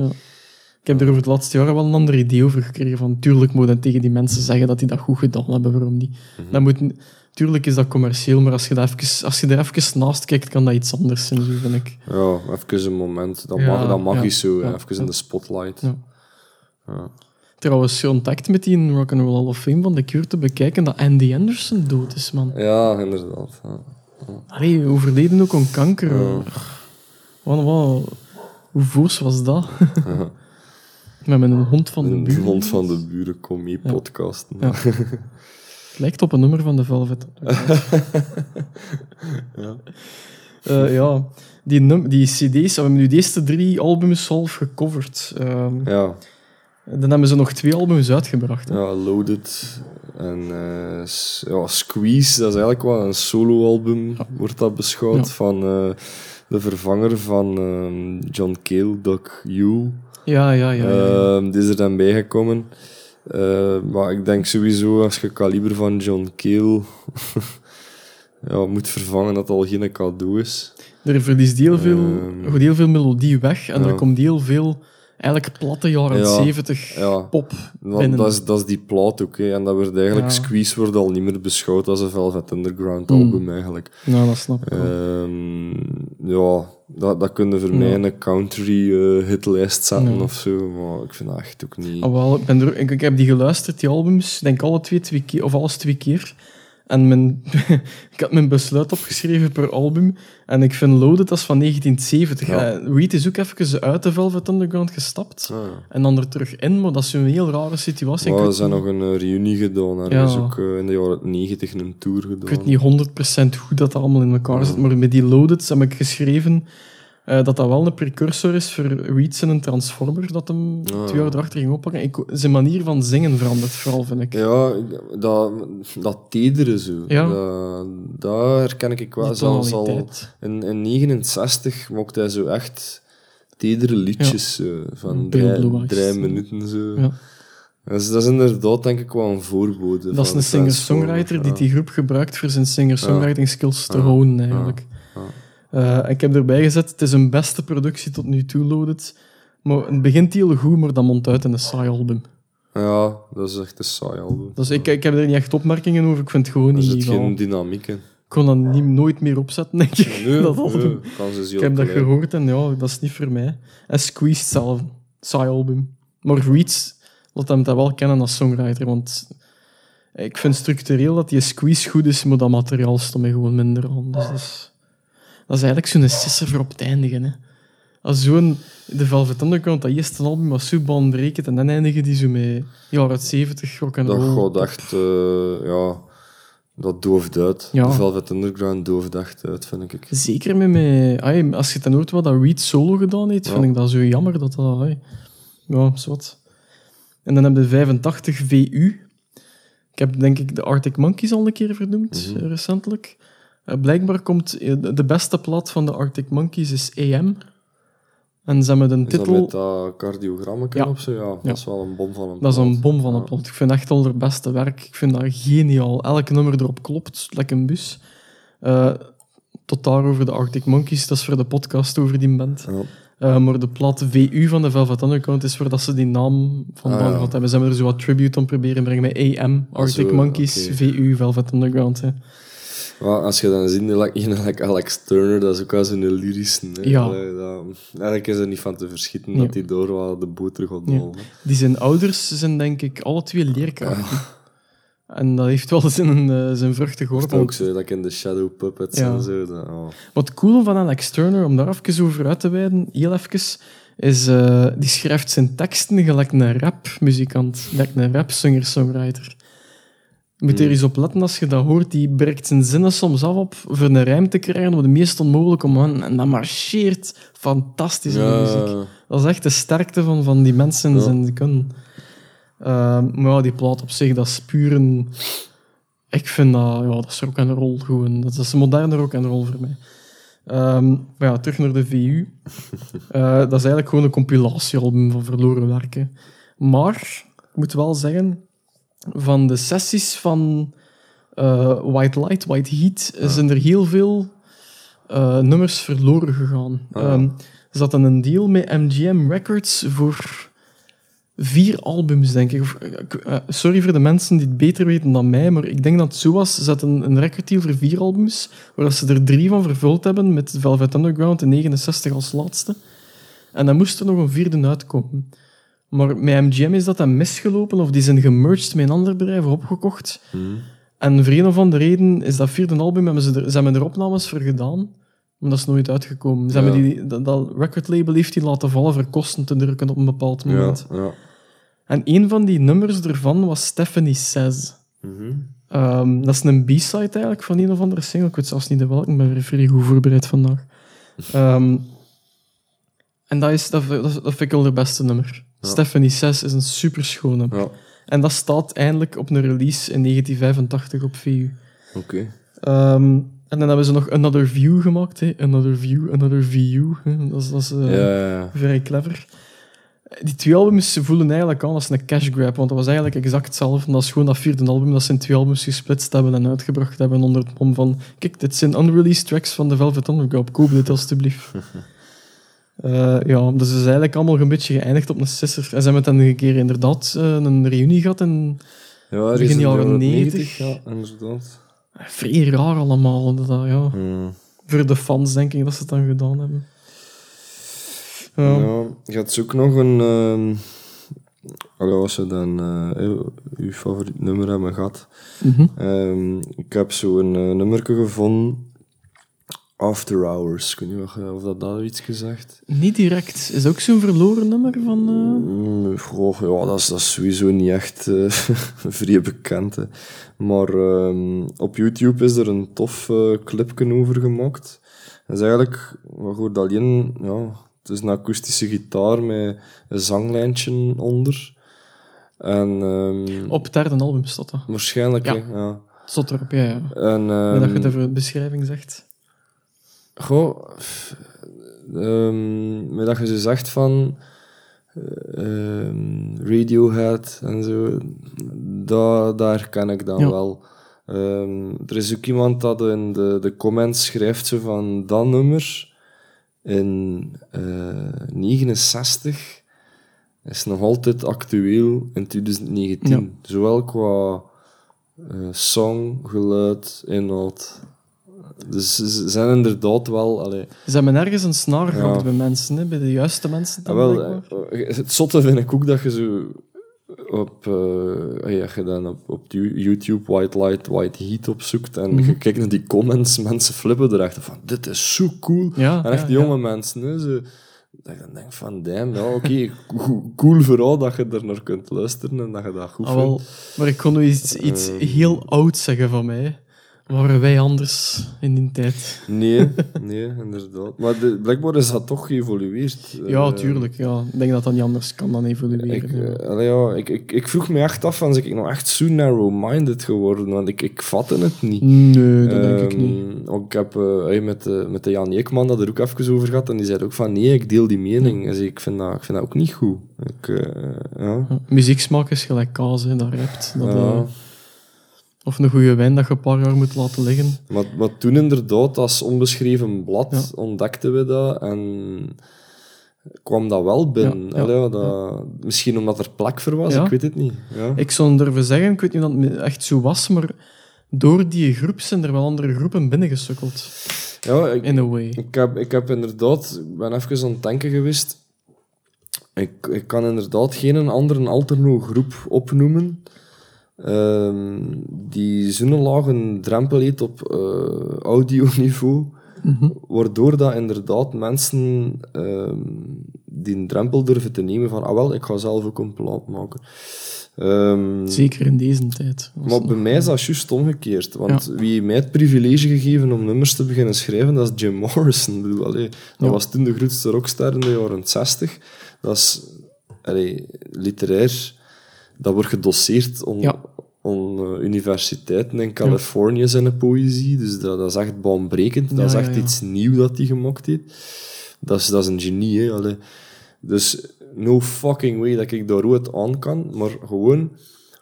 Ik heb er over het laatste jaar wel een ander idee over gekregen. Van, tuurlijk moet je tegen die mensen zeggen dat die dat goed gedaan hebben, waarom niet? Mhm. Dat moet, tuurlijk is dat commercieel, maar als je, dat even, als je er even naast kijkt, kan dat iets anders zijn, zo vind ik. Ja, even een moment. Dat Ja, mag, dat mag ja, is zo. ja, even ja. in de spotlight. Ja. Ja. Trouwens, contact met die Rock and Roll Hall of Fame van de Cure te bekijken dat Andy Anderson dood is, man. Ja, inderdaad. Ja. Allee, overleden ook aan kanker. Ja. Wat, wat, hoe voos was dat? Met mijn hond van de Een buurt. hond van de buren, kom mee podcasten. Ja. Het lijkt op een nummer van de Velvet. Ja. Eh, ja, die, num- die cd's, we hebben nu de eerste drie albums half gecoverd. Ehm, ja. Dan hebben ze nog twee albums uitgebracht. hè. Ja, Loaded en eh, ja, Squeeze, dat is eigenlijk wel een soloalbum, wordt dat beschouwd, Ja. van eh, de vervanger van ehm, John Cale, Doug Yule. Ja, ja, ja. ja. Ehm, die is er dan bijgekomen. Eh, maar ik denk sowieso, als je kaliber van John Cale ja, moet vervangen, dat al geen cadeau is. Er verliest heel veel, Ehm, heel veel melodie weg en er komt heel veel eigenlijk platte jaren Ja, 70 ja. pop Want dat, is, dat is die plaat ook. Hè. En dat wordt eigenlijk, Ja. Squeeze wordt al niet meer beschouwd als een Velvet Underground Mm. album eigenlijk. Nou, dat snap ik. Ehm, ja, dat, dat kunnen voor Ja. mij een country eh, hitlijst zetten Ja. of zo. Maar ik vind dat echt ook niet... Ah, wel, ik, ben er, ik, ik heb die geluisterd, die albums, denk alle twee, twee keer, of alles twee keer. En mijn, ik had mijn besluit opgeschreven per album. En ik vind Loaded, is van 1970. Ja. Eh, Reed is ook even uit de Velvet Underground gestapt. Ah, ja. En dan er terug in, maar dat is een heel rare situatie. Maar we zijn niet- nog een eh, reunie gedaan. Er Ja. is ook eh, in de jaren 90 een tour gedaan. Ik weet niet 100% hoe dat allemaal in elkaar zit, maar met die Loaded heb ik geschreven dat dat wel een precursor is voor Reeds en een Transformer, dat hem Ah. twee jaar erachter ging oppakken. Ik, zijn manier van zingen verandert vooral, vind ik. Ja, dat, dat tedere zo. Ja. Dat, dat herken ik wel. Zelfs al in, in 69 mocht hij zo echt tedere liedjes eh, van drie, minuten. Zo. Ja. Dat, is, dat is inderdaad denk ik wel een voorbode. Dat is een singer-songwriter die die groep gebruikt voor zijn singer-songwriting skills te honen, eigenlijk. Eh, ik heb erbij gezet, het is een beste productie tot nu toe, Loaded. Maar het begint heel goed, maar dat mondt uit in een saai album. Ja. dat is echt een saai album. Dus ik, ik heb er niet echt opmerkingen over, ik vind het gewoon Er niet... zit geen wel- dynamiek in. Ik kon dat niet, nooit meer opzetten, denk ik. Nee, dat album. nee, kans is heel Ik heb dat gehoord en ja, dat is niet voor mij. En Squeezed zelf, saai album. Maar Reeds, laat hem dat wel kennen als songwriter, want ik vind structureel dat die Squeeze goed is, maar dat materiaal stond mij gewoon minder aan. Dus dat is, dat is eigenlijk zo'n sisser voor op het eindigen. Hè. Als zo'n de Velvet Underground, dat eerste album was zo baanbrekend en dan eindigen die zo met jaren 70 rock en Dat roll. gaat echt, eh, ja, dat dooft uit. Ja. De Velvet Underground dooft echt uit, vind ik. Zeker met mij. Ai, als je dan hoort wat dat Reed solo gedaan heeft, Ja. vind ik dat zo jammer dat dat. ai. Ja, zwart. En dan heb je 85 VU. Ik heb denk ik de Arctic Monkeys al een keer vernoemd, Mhm. eh, recentelijk. Eh, blijkbaar komt eh, de- beste plaat van de Arctic Monkeys is AM. En ze hebben een Is dat titel. met dat cardiogrammetje Ja. zo? Ja, Ja. dat is wel een bom van een Dat is een plaat. bom van een plot. Ik vind echt al haar beste werk. Ik vind dat geniaal. Elk nummer erop klopt, lekker een bus. Eh, tot daarover de Arctic Monkeys, dat is voor de podcast over die band. Ja. Maar de plaat VU van de Velvet Underground is voor dat ze die naam van Ah, ah, ja. gehad hebben. Ze hebben er zo wat tribute om proberen brengen met AM, Arctic zo, Monkeys, oké. VU, Velvet Underground. Hè. Maar als je dan ziet, like, like Alex Turner, dat is ook wel zo'n lyrische. hè. Ja. Allee, dat, eigenlijk is er niet van te verschieten Nee. dat hij door wat de gaat Ja. halen. Die zijn ouders zijn denk ik alle twee leerkrachten. En dat heeft wel zijn, eh, zijn vruchten ook zo, dat in de Shadow Puppets Ja. en zo. Dat, oh. Wat cool van Alex Turner, om daar even over uit te wijden, heel even, is uh, die schrijft zijn teksten gelijk een rapmuzikant, gelijk een rap-singer-songwriter. Je moet er eens op letten als je dat hoort. Die breekt zijn zinnen soms af op voor een rijm te krijgen op de meest onmogelijke man. En dat marcheert fantastisch in de muziek. Dat is echt de sterkte van, van die mensen Ja. zijn kunnen. Ehm, maar ja, die plaat op zich, dat is puur een... Ik vind dat... Ja, dat is rock and roll gewoon. Dat is een moderne rock and roll voor mij. Ehm, maar ja, terug naar de VU. Eh, dat is eigenlijk gewoon een compilatiealbum van verloren werken. Maar, ik moet wel zeggen, van de sessies van eh, White Light, White Heat, zijn er heel veel eh, nummers verloren gegaan. Ah. Ehm, er zat dan een deal met MGM Records voor vier albums, denk ik. Eh, sorry voor de mensen die het beter weten dan mij, maar ik denk dat het zo was. Ze hadden een, een recorddeal voor vier albums, waar ze er drie van vervuld hebben, met Velvet Underground in 69 als laatste. En dan moest er nog een vierde uitkomen. Maar met MGM is dat dan misgelopen, of die zijn gemerged met een ander bedrijf, opgekocht. Hmm. En voor een of andere reden is dat vierde album, hebben ze er, ze hebben er opnames voor gedaan, maar dat is nooit uitgekomen. Ze Ja. hebben die, dat, dat recordlabel heeft die laten vallen voor kosten te drukken op een bepaald Ja, moment. ja. En een van die nummers ervan was Stephanie Says. Mhm. Ehm, dat is een B-side eigenlijk van een of andere single. Ik weet zelfs niet de welke, ik ben vrij goed voorbereid vandaag. Ehm, en dat, is, dat, dat, dat vind ik wel de beste nummer. Stephanie Says is een superschoon nummer. Ja, En dat staat eindelijk op een release in 1985 op VU. oké. Ehm, en dan hebben ze nog Another View gemaakt. Hè. Another View, Another View. hè. Dat is, dat is eh, Ja, vrij clever. Die twee albums voelen eigenlijk aan als een cash grab, want dat was eigenlijk exact hetzelfde. Dat is gewoon dat vierde album dat ze in twee albums gesplitst hebben en uitgebracht hebben onder het mom van kijk, dit zijn unreleased tracks van de Velvet Underground, koop dit alstublieft. Eh, ja, dus het is eigenlijk allemaal een beetje geëindigd op een sisser. En ze hebben dan een keer inderdaad eh, een reunie gehad en Ja, Begin in jaren 90. Ja, inderdaad. vrij raar allemaal. Dat, ja. Hmm. Voor de fans denk ik dat ze het dan gedaan hebben. Ja. Ja, je had ook nog een... ehm allee, als dan eh, je favoriet nummer hebben gehad. Ehm, ik heb zo een uh, nummerke gevonden. After Hours. Ik weet niet of dat daar iets gezegd. Niet direct. Is dat ook zo'n verloren nummer van... Mm, goh, ja, dat is, dat is sowieso niet echt eh vrij bekend. Hè. Maar ehm, op YouTube is er een tof eh clipje over gemaakt. Dat is eigenlijk, wat hoort alleen, ja, het is een akoestische gitaar met een zanglijntje onder. En ehm, Op het derde album staat dat. waarschijnlijk, Ja. ja. Stond erop, ja. ja. En, Met dat je ehm, de beschrijving zegt. Goh, met dat je zo zegt van ehm, Radiohead en zo, dat, daar ken ik dan Ja. wel. Ehm, er is ook iemand dat in de, de comments schrijft zo van dat nummer in eh 69 is nog altijd actueel in 2019. Ja. Zowel qua eh, song, geluid, inhoud. Dus ze ze zijn inderdaad wel... Allee, Ze hebben ergens een snaar Ja. bij mensen, hè, bij de juiste mensen. Ah, Dan wel, blijkbaar. eh, het zotte vind ik ook dat je zo op, eh, ja, je dan op, op You- YouTube White Light, White Heat opzoekt en Mhm. je kijkt naar die comments, mensen flippen er echt van, dit is zo cool. Ja, en echt ja, die ja. jonge mensen, hè, zo, dat je dan denkt van, damn, ja, oké, co- cool vooral dat je er naar kunt luisteren en dat je dat goed Ah, wel, vindt. maar ik kon nu iets, iets Ehm. heel oud zeggen van mij. Waren wij anders in die tijd? Nee, nee, inderdaad. Maar de, blijkbaar is dat toch geëvolueerd. Ja, Eh, tuurlijk. Ja. Ik denk dat dat niet anders kan dan evolueren. Ik, ja. eh, allee, ja, ik, ik, ik vroeg me echt af, van, is ik nou echt zo narrow-minded geworden? Want ik, ik vatte het niet. Nee, dat denk ik niet. Ehm, ook Ik heb hey, met, de, met de Jan Jekman dat er ook even over gehad. En die zei ook van, nee, ik deel die mening. Dus ik, vind dat, ik vind dat ook niet goed. Ik, eh, ja. Muzieksmaak is gelijk kaas, hè, dat rijpt. Dat. Of een goede wijn dat je een paar jaar moet laten liggen. Maar, maar toen inderdaad, als onbeschreven blad, Ja. ontdekten we dat. En kwam dat wel binnen. Ja, ja, Allee, ja, dat, Misschien omdat er plek voor was, Ja. ik weet het niet. Ja. Ik zou durven zeggen, ik weet niet of dat echt zo was, maar door die groep zijn er wel andere groepen binnengesukkeld. ja, ik, In a way. Ik heb, ik heb inderdaad, ik ben even aan het denken geweest. Ik, ik kan inderdaad geen andere alterno groep opnoemen ehm, die zo'n lage drempel heeft op eh audioniveau, Mhm. waardoor dat inderdaad mensen ehm, die een drempel durven te nemen van, ah wel, ik ga zelf ook een plaat maken. Ehm, Zeker in deze tijd. Maar bij mij is dat juist omgekeerd. Want wie mij het privilege gegeven om nummers te beginnen schrijven, dat is Jim Morrison. Bedoel, allee, dat Ja. was toen de grootste rockstar in de jaren 60. Dat is allee, literair. Dat wordt gedoseerd om, Ja. om eh, universiteiten in Californië zijn poëzie. Dus dat, dat is echt baanbrekend. Dat is echt iets nieuws dat hij gemaakt heeft. Dat is, dat is een genie, hè. Allee. Dus no fucking way dat ik daar ooit aan kan. Maar gewoon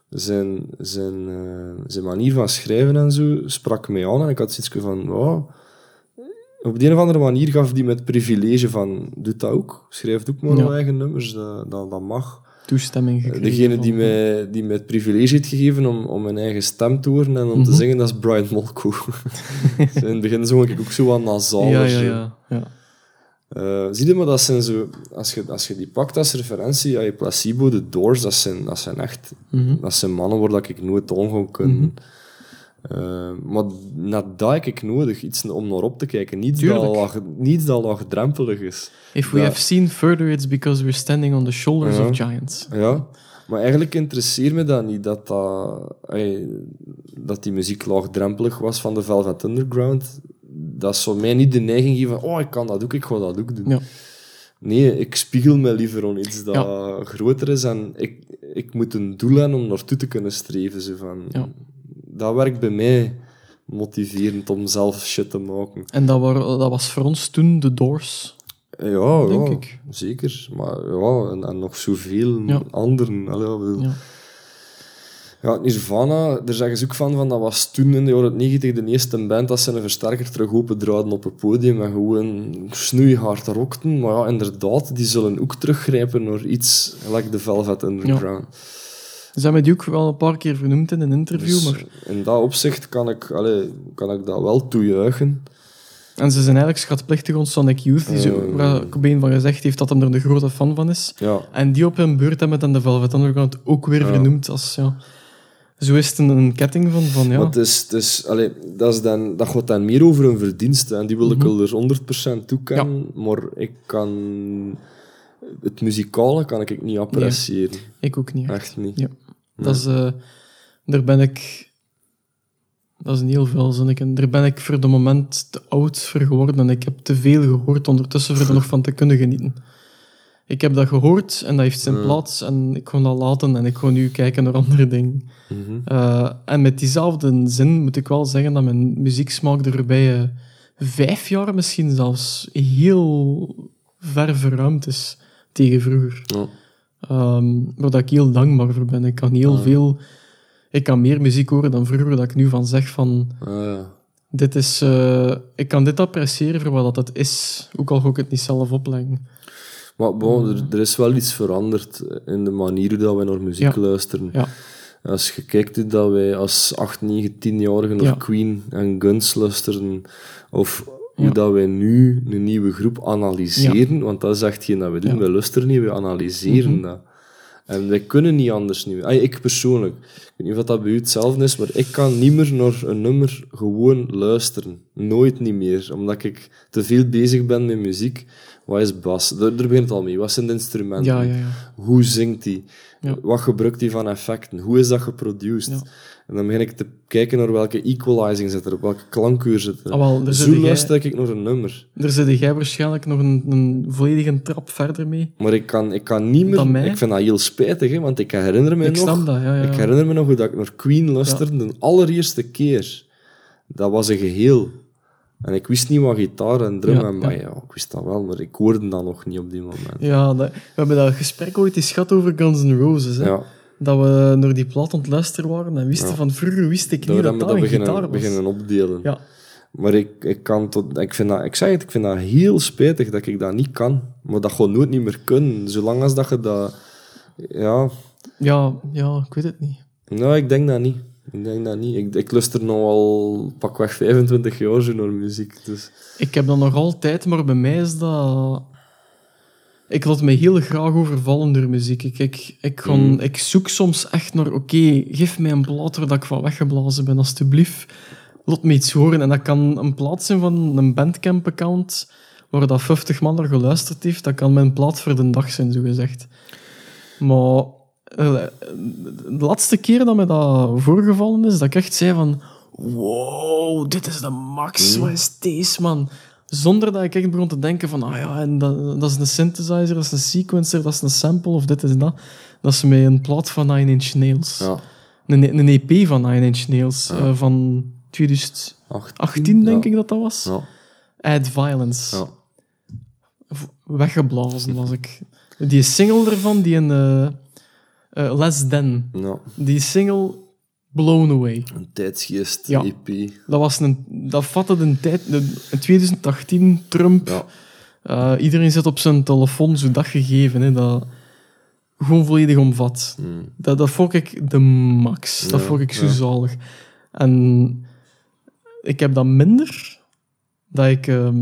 zijn, zijn, eh, zijn manier van schrijven en zo sprak mij aan. En ik had zoiets van, wow. Op de een of andere manier gaf die met privilege van, doe dat ook. Schrijf ook maar Ja. eigen nummers, dat, dat, dat mag. Toestemming gekregen. Degene die mij, die mij het privilege heeft gegeven om, om mijn eigen stem te horen en om te Mhm. zingen, dat is Brian Molko. in het begin zong ik ook zo wat nasaler. Ja, ja, ja. ja. Eh, zie je, maar dat zijn zo... Als je, als je die pakt als referentie, ja, je Placebo, de Doors, dat zijn, dat zijn echt... Mhm. Dat zijn mannen waar dat ik nooit aan ga kunnen. Eh, maar net dat heb ik nodig, iets om naar op te kijken. Niets, dat, Tuurlijk. laag, niets dat laagdrempelig is. If we have seen further, it's because we're standing on the shoulders Ja. of giants. Ja, maar eigenlijk interesseert me dat niet, dat, dat, ey, dat die muziek laagdrempelig was van de Velvet Underground. Dat zou mij niet de neiging geven van, oh, ik kan dat ook, ik ga dat ook doen. Ja. Nee, ik spiegel me liever aan iets dat Ja. groter is en ik, ik moet een doel hebben om naartoe te kunnen streven. Zo van, Ja. Dat werkt bij mij motiverend om zelf shit te maken. En dat, waren, dat was voor ons toen de Doors. Ja, denk ja, ik. zeker. Maar ja, en, en nog zoveel Ja. anderen. Allee, ja, Ja. Ja, Nirvana, daar zeggen ze ook van, van, dat was toen in de jaren 90 de eerste band dat ze een versterker terug opendraaiden op het podium en gewoon snoeihard rockten. Maar ja, inderdaad, die zullen ook teruggrijpen naar iets gelijk de Velvet Underground. Ze hebben die ook wel een paar keer vernoemd in een interview, Dus maar... in dat opzicht kan ik, allee, kan ik dat wel toejuichen. En ze zijn eigenlijk schatplichtig ons Sonic Youth, die zo, waar Cobain van gezegd heeft dat hem er de grote fan van is. Ja, En die op hun beurt hebben dan de Velvet Underground ook weer Ja. vernoemd als... Ja, zo is het een, een ketting van, van ja... maar het is, het is, allee, dat, is dan, dat gaat dan meer over een verdienste. En die wil ik Mhm. wel er 100% toekennen. Maar ik kan... Het muzikale kan ik niet appreciëren. Ik ook niet. echt. Echt niet. Ja. Dat is, eh, daar ben ik... Dat is een heel veel. Daar ben ik voor de moment te oud voor geworden en ik heb te veel gehoord ondertussen voor er nog van te kunnen genieten. Ik heb dat gehoord en dat heeft zijn plaats en ik kon dat laten en ik ga nu kijken naar andere dingen. Mhm. Eh, en met diezelfde zin moet ik wel zeggen dat mijn muzieksmaak er bij eh, vijf jaar misschien zelfs heel ver verruimd is tegen vroeger. Ja. Ehm waar dat ik heel dankbaar voor ben. Ik kan heel Ah. veel... Ik kan meer muziek horen dan vroeger, dat ik nu van zeg van... Ah, ja. Dit is... eh, ik kan dit appreciëren voor wat dat het is, ook al ga ik het niet zelf opleggen. Maar bon, er, er is wel iets veranderd in de manier hoe dat wij naar muziek Ja. luisteren. Ja. Als je kijkt dat wij als 8, 9, 10-jarigen naar Ja. Queen en Guns luisteren, of hoe Ja. dat wij nu een nieuwe groep analyseren, want dat is echt geen dat we doen. Wij luisteren niet, wij analyseren Mhm. dat. En wij kunnen niet anders nu. Ik persoonlijk, weet niet of dat bij u hetzelfde is, maar ik kan niet meer naar een nummer gewoon luisteren. Nooit niet meer, omdat ik te veel bezig ben met muziek. Wat is bas? Daar, daar begint het al mee. Wat zijn de instrumenten? Ja, ja, ja. Hoe zingt? Ja. Wat gebruikt hij van effecten? Hoe is dat geproduced? En dan begin ik te kijken naar welke equalizing zit er, op welke klankuur zit er. Ah, wel, daar Zo luister ik naar een nummer. Daar zit jij waarschijnlijk nog een, een volledige trap verder mee. Maar ik kan, ik kan niet Dan meer... mij? Ik vind dat heel spijtig, hè, want ik herinner me Ik nog... dat. Ik herinner me nog dat ik naar Queen luisterde de allereerste keer. Dat was een geheel. En ik wist niet wat gitaar en drum Ja, en... Maar ja. ja, ik wist dat wel, maar ik hoorde dat nog niet op die moment. Ja, dat- we hebben dat gesprek ooit eens gehad over Guns N' Roses. Hè? Ja, Dat we naar die plaat aan het luisteren waren en wisten van vroeger wist ik niet dat dat een dat gitaar beginnen, was. beginnen opdelen. Ja, Maar ik, ik kan tot... Ik, vind dat, ik zeg het, ik vind dat heel spijtig dat ik dat niet kan. Maar dat gewoon nooit niet meer kunnen. Zolang als dat je dat... Ja, ja, ja, ik weet het niet. Nou, ik denk dat niet. Ik denk dat niet. Ik, ik luister nou al pakweg 25 jaar zo naar muziek. Dus... Ik heb dat nog altijd, maar bij mij is dat... Ik laat me heel graag overvallen door muziek. Ik, ik, ik, ga- Mm. ik zoek soms echt naar... Oké, geef mij een plaat waar ik van weggeblazen ben, alstublieft. Laat me iets horen. En dat kan een plaat zijn van een Bandcamp-account waar dat 50 man er geluisterd heeft. Dat kan mijn plaat voor de dag zijn, zogezegd. Maar de laatste keer dat me dat voorgevallen is, dat ik echt zei van... Wow, dit is de max. Wat is deze, man? Zonder dat ik echt begon te denken van... Ah ja, en dat, dat is een synthesizer, dat is een sequencer, dat is een sample, of dit is dat. Dat is met een plaat van Nine Inch Nails. Ja, Een, een EP van Nine Inch Nails. eh, van 2018, 18, denk ja. ik dat dat was. Ja, Add Violence. Weggeblazen was ik. Die single ervan, die een... eh, eh, Less Than. ja. Die single Blown Away. Een tijdsgeest, Ja. EP. Dat, was een, dat vatte de tijd... de- in 2018, Trump... Ja. eh, iedereen zit op zijn telefoon, zo dat gegeven. Hè, dat gewoon volledig omvat. Hmm. Dat, dat vond ik de max. Dat Ja, vond ik zo ja. zalig. En ik heb dat minder, dat ik ehm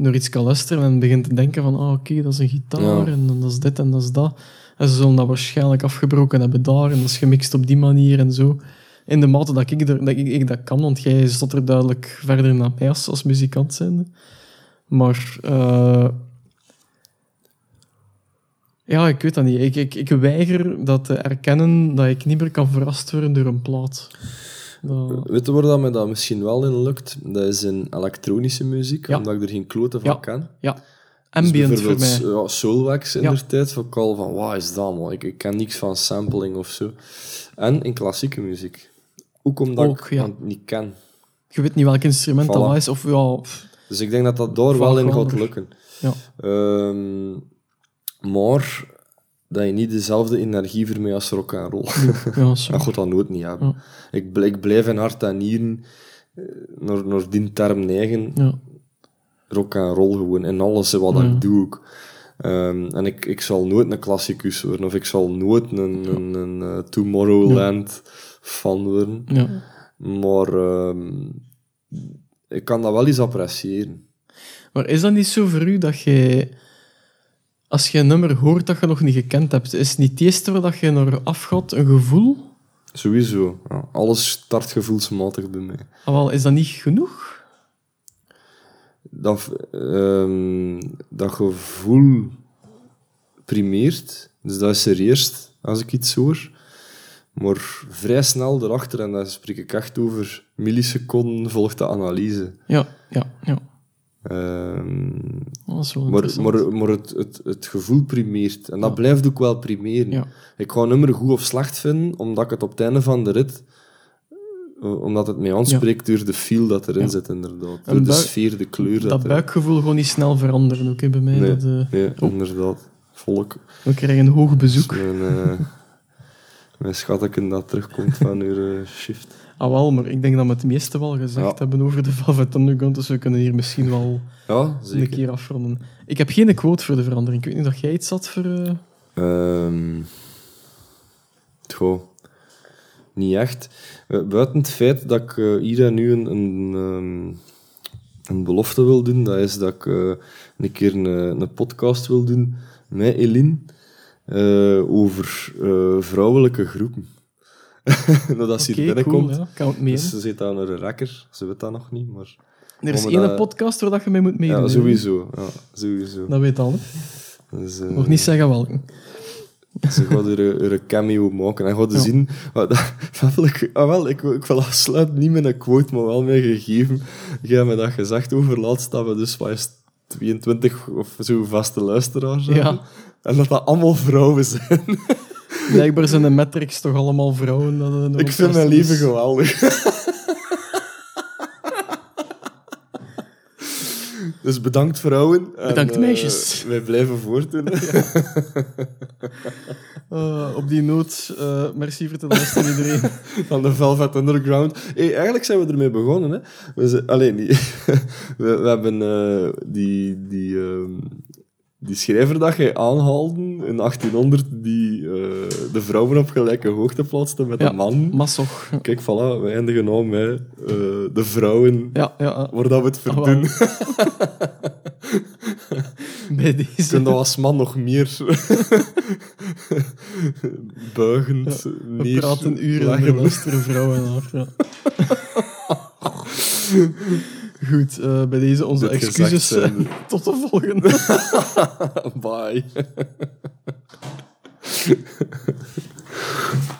door iets kan luisteren en begin te denken van, ah, oké, dat is een gitaar Ja. en dat is dit en dat is dat. En ze zullen dat waarschijnlijk afgebroken hebben daar en dat is gemixt op die manier en zo. In de mate dat ik, er, dat, ik, ik dat kan, want jij zat er duidelijk verder naar mij als, als muzikant zijn. Maar eh, ja, ik weet dat niet. Ik, ik, ik weiger dat te erkennen dat ik niet meer kan verrast worden door een plaat. Dat- Weet je waar dat me dat misschien wel in lukt? Dat is in elektronische muziek, Ja. omdat ik er geen kloten van Ja. ken. ja, ambient voor mij. Ja, Soulwax in Ja. de tijd, ik al van, wat is dat man? Ik, ik ken niks van sampling of zo. En in klassieke muziek. Ook omdat Ook, ik ja. het niet ken. Je weet niet welk instrument Voilà. dat is, of ja, pff, Dus ik denk dat dat daar wel in gaat lukken. Ja. Ehm, maar dat je niet dezelfde energie vermee als rock and roll. Ja. Dat gaat dat nooit niet hebben. Ik, ik blijf in hart en nieren eh, naar, naar die term neigen. Ja. Rock and roll gewoon. In alles wat ik doe ook. Ehm, en ik, ik zal nooit een klassicus worden. Of ik zal nooit een, een, een, eh, Tomorrowland fan worden. ja. Maar ehm, ik kan dat wel eens appreciëren. Maar is dat niet zo voor u dat je, als je een nummer hoort dat je nog niet gekend hebt, is het niet het eerste dat je naar afgaat een gevoel? Sowieso. Alles start gevoelsmatig bij mij. Ah, wel, is dat niet genoeg? Dat, ehm, dat gevoel primeert. Dus dat is er eerst, als ik iets hoor. Maar vrij snel erachter, en daar spreek ik echt over milliseconden, volgt de analyse. Ja, ja, ja. Ehm, Dat is wel maar maar, maar het, het, het gevoel primeert. En dat blijft ook wel primeren. Ja. Ik ga een nummer goed of slecht vinden, omdat ik het op het einde van de rit... eh, Omdat het mij aanspreekt door de feel dat erin Ja. zit, inderdaad. Door de sfeer, de kleur. dat Dat, buikgevoel gewoon niet snel veranderen ook bij mij. Nee, Dat, eh, nee inderdaad. Volk. we krijgen een hoog bezoek. Mijn, eh mijn schatteken dat terugkomt van uw shift. Ah wel, maar ik denk dat we het meeste wel gezegd Ja. hebben over de Velvet Underground, dus we kunnen hier misschien wel Ja, een keer afronden. Ik heb geen quote voor de verandering. Ik weet niet of jij iets had voor... Ehm goh, niet echt. Eh, buiten het feit dat ik eh, hier en nu een, een, ehm, een belofte wil doen, dat is dat ik eh, een keer een, een podcast wil doen met Eline eh, over eh, vrouwelijke groepen. dat ze hier cool, binnenkomt. ja. Dus ze zit aan een rekker, ze weet dat nog niet, maar... Er is één dat- podcast waar dat je mee moet meedoen. Ja, sowieso. Ja, sowieso. Dat weet al. Dus, eh, Nog niet zeggen welke. Ze er, een- er een cameo maken. En gaat Ja. zien... wat- Dat, dat wil ik... Ah, wel, ik, ik wil afsluiten, niet met een quote, maar wel met gegeven. Je hebt me dat gezegd over laatst, dat we dus het, 22 of zo vaste luisteraars hebben. Ja. En dat dat allemaal vrouwen zijn. Blijkbaar zijn de metrics toch allemaal vrouwen. Dat, ik vind mijn leven geweldig. Dus bedankt vrouwen. En, Bedankt, eh, meisjes. wij blijven voortdoen. Eh, op die noot, eh, merci voor het luisteren iedereen. van de Velvet Underground. Hey, eigenlijk zijn we ermee begonnen. Hè. We zijn, alleen, die, we, we hebben die, die, ehm, die schrijver dat jij aanhaalde in 1800, die eh, de vrouwen op gelijke hoogte plaatste met Ja, de man. Massoch. Kijk, voilà, we eindigen nou met eh, de vrouwen Ja, ja, ja. waar dat we het Ah, verdoen. bij deze. dat als man nog meer buigend, We neer- praten uren en er luisteren vrouwen naar. Goed, eh, bij deze onze Dit excuses. zijnde. Tot de volgende. Bye.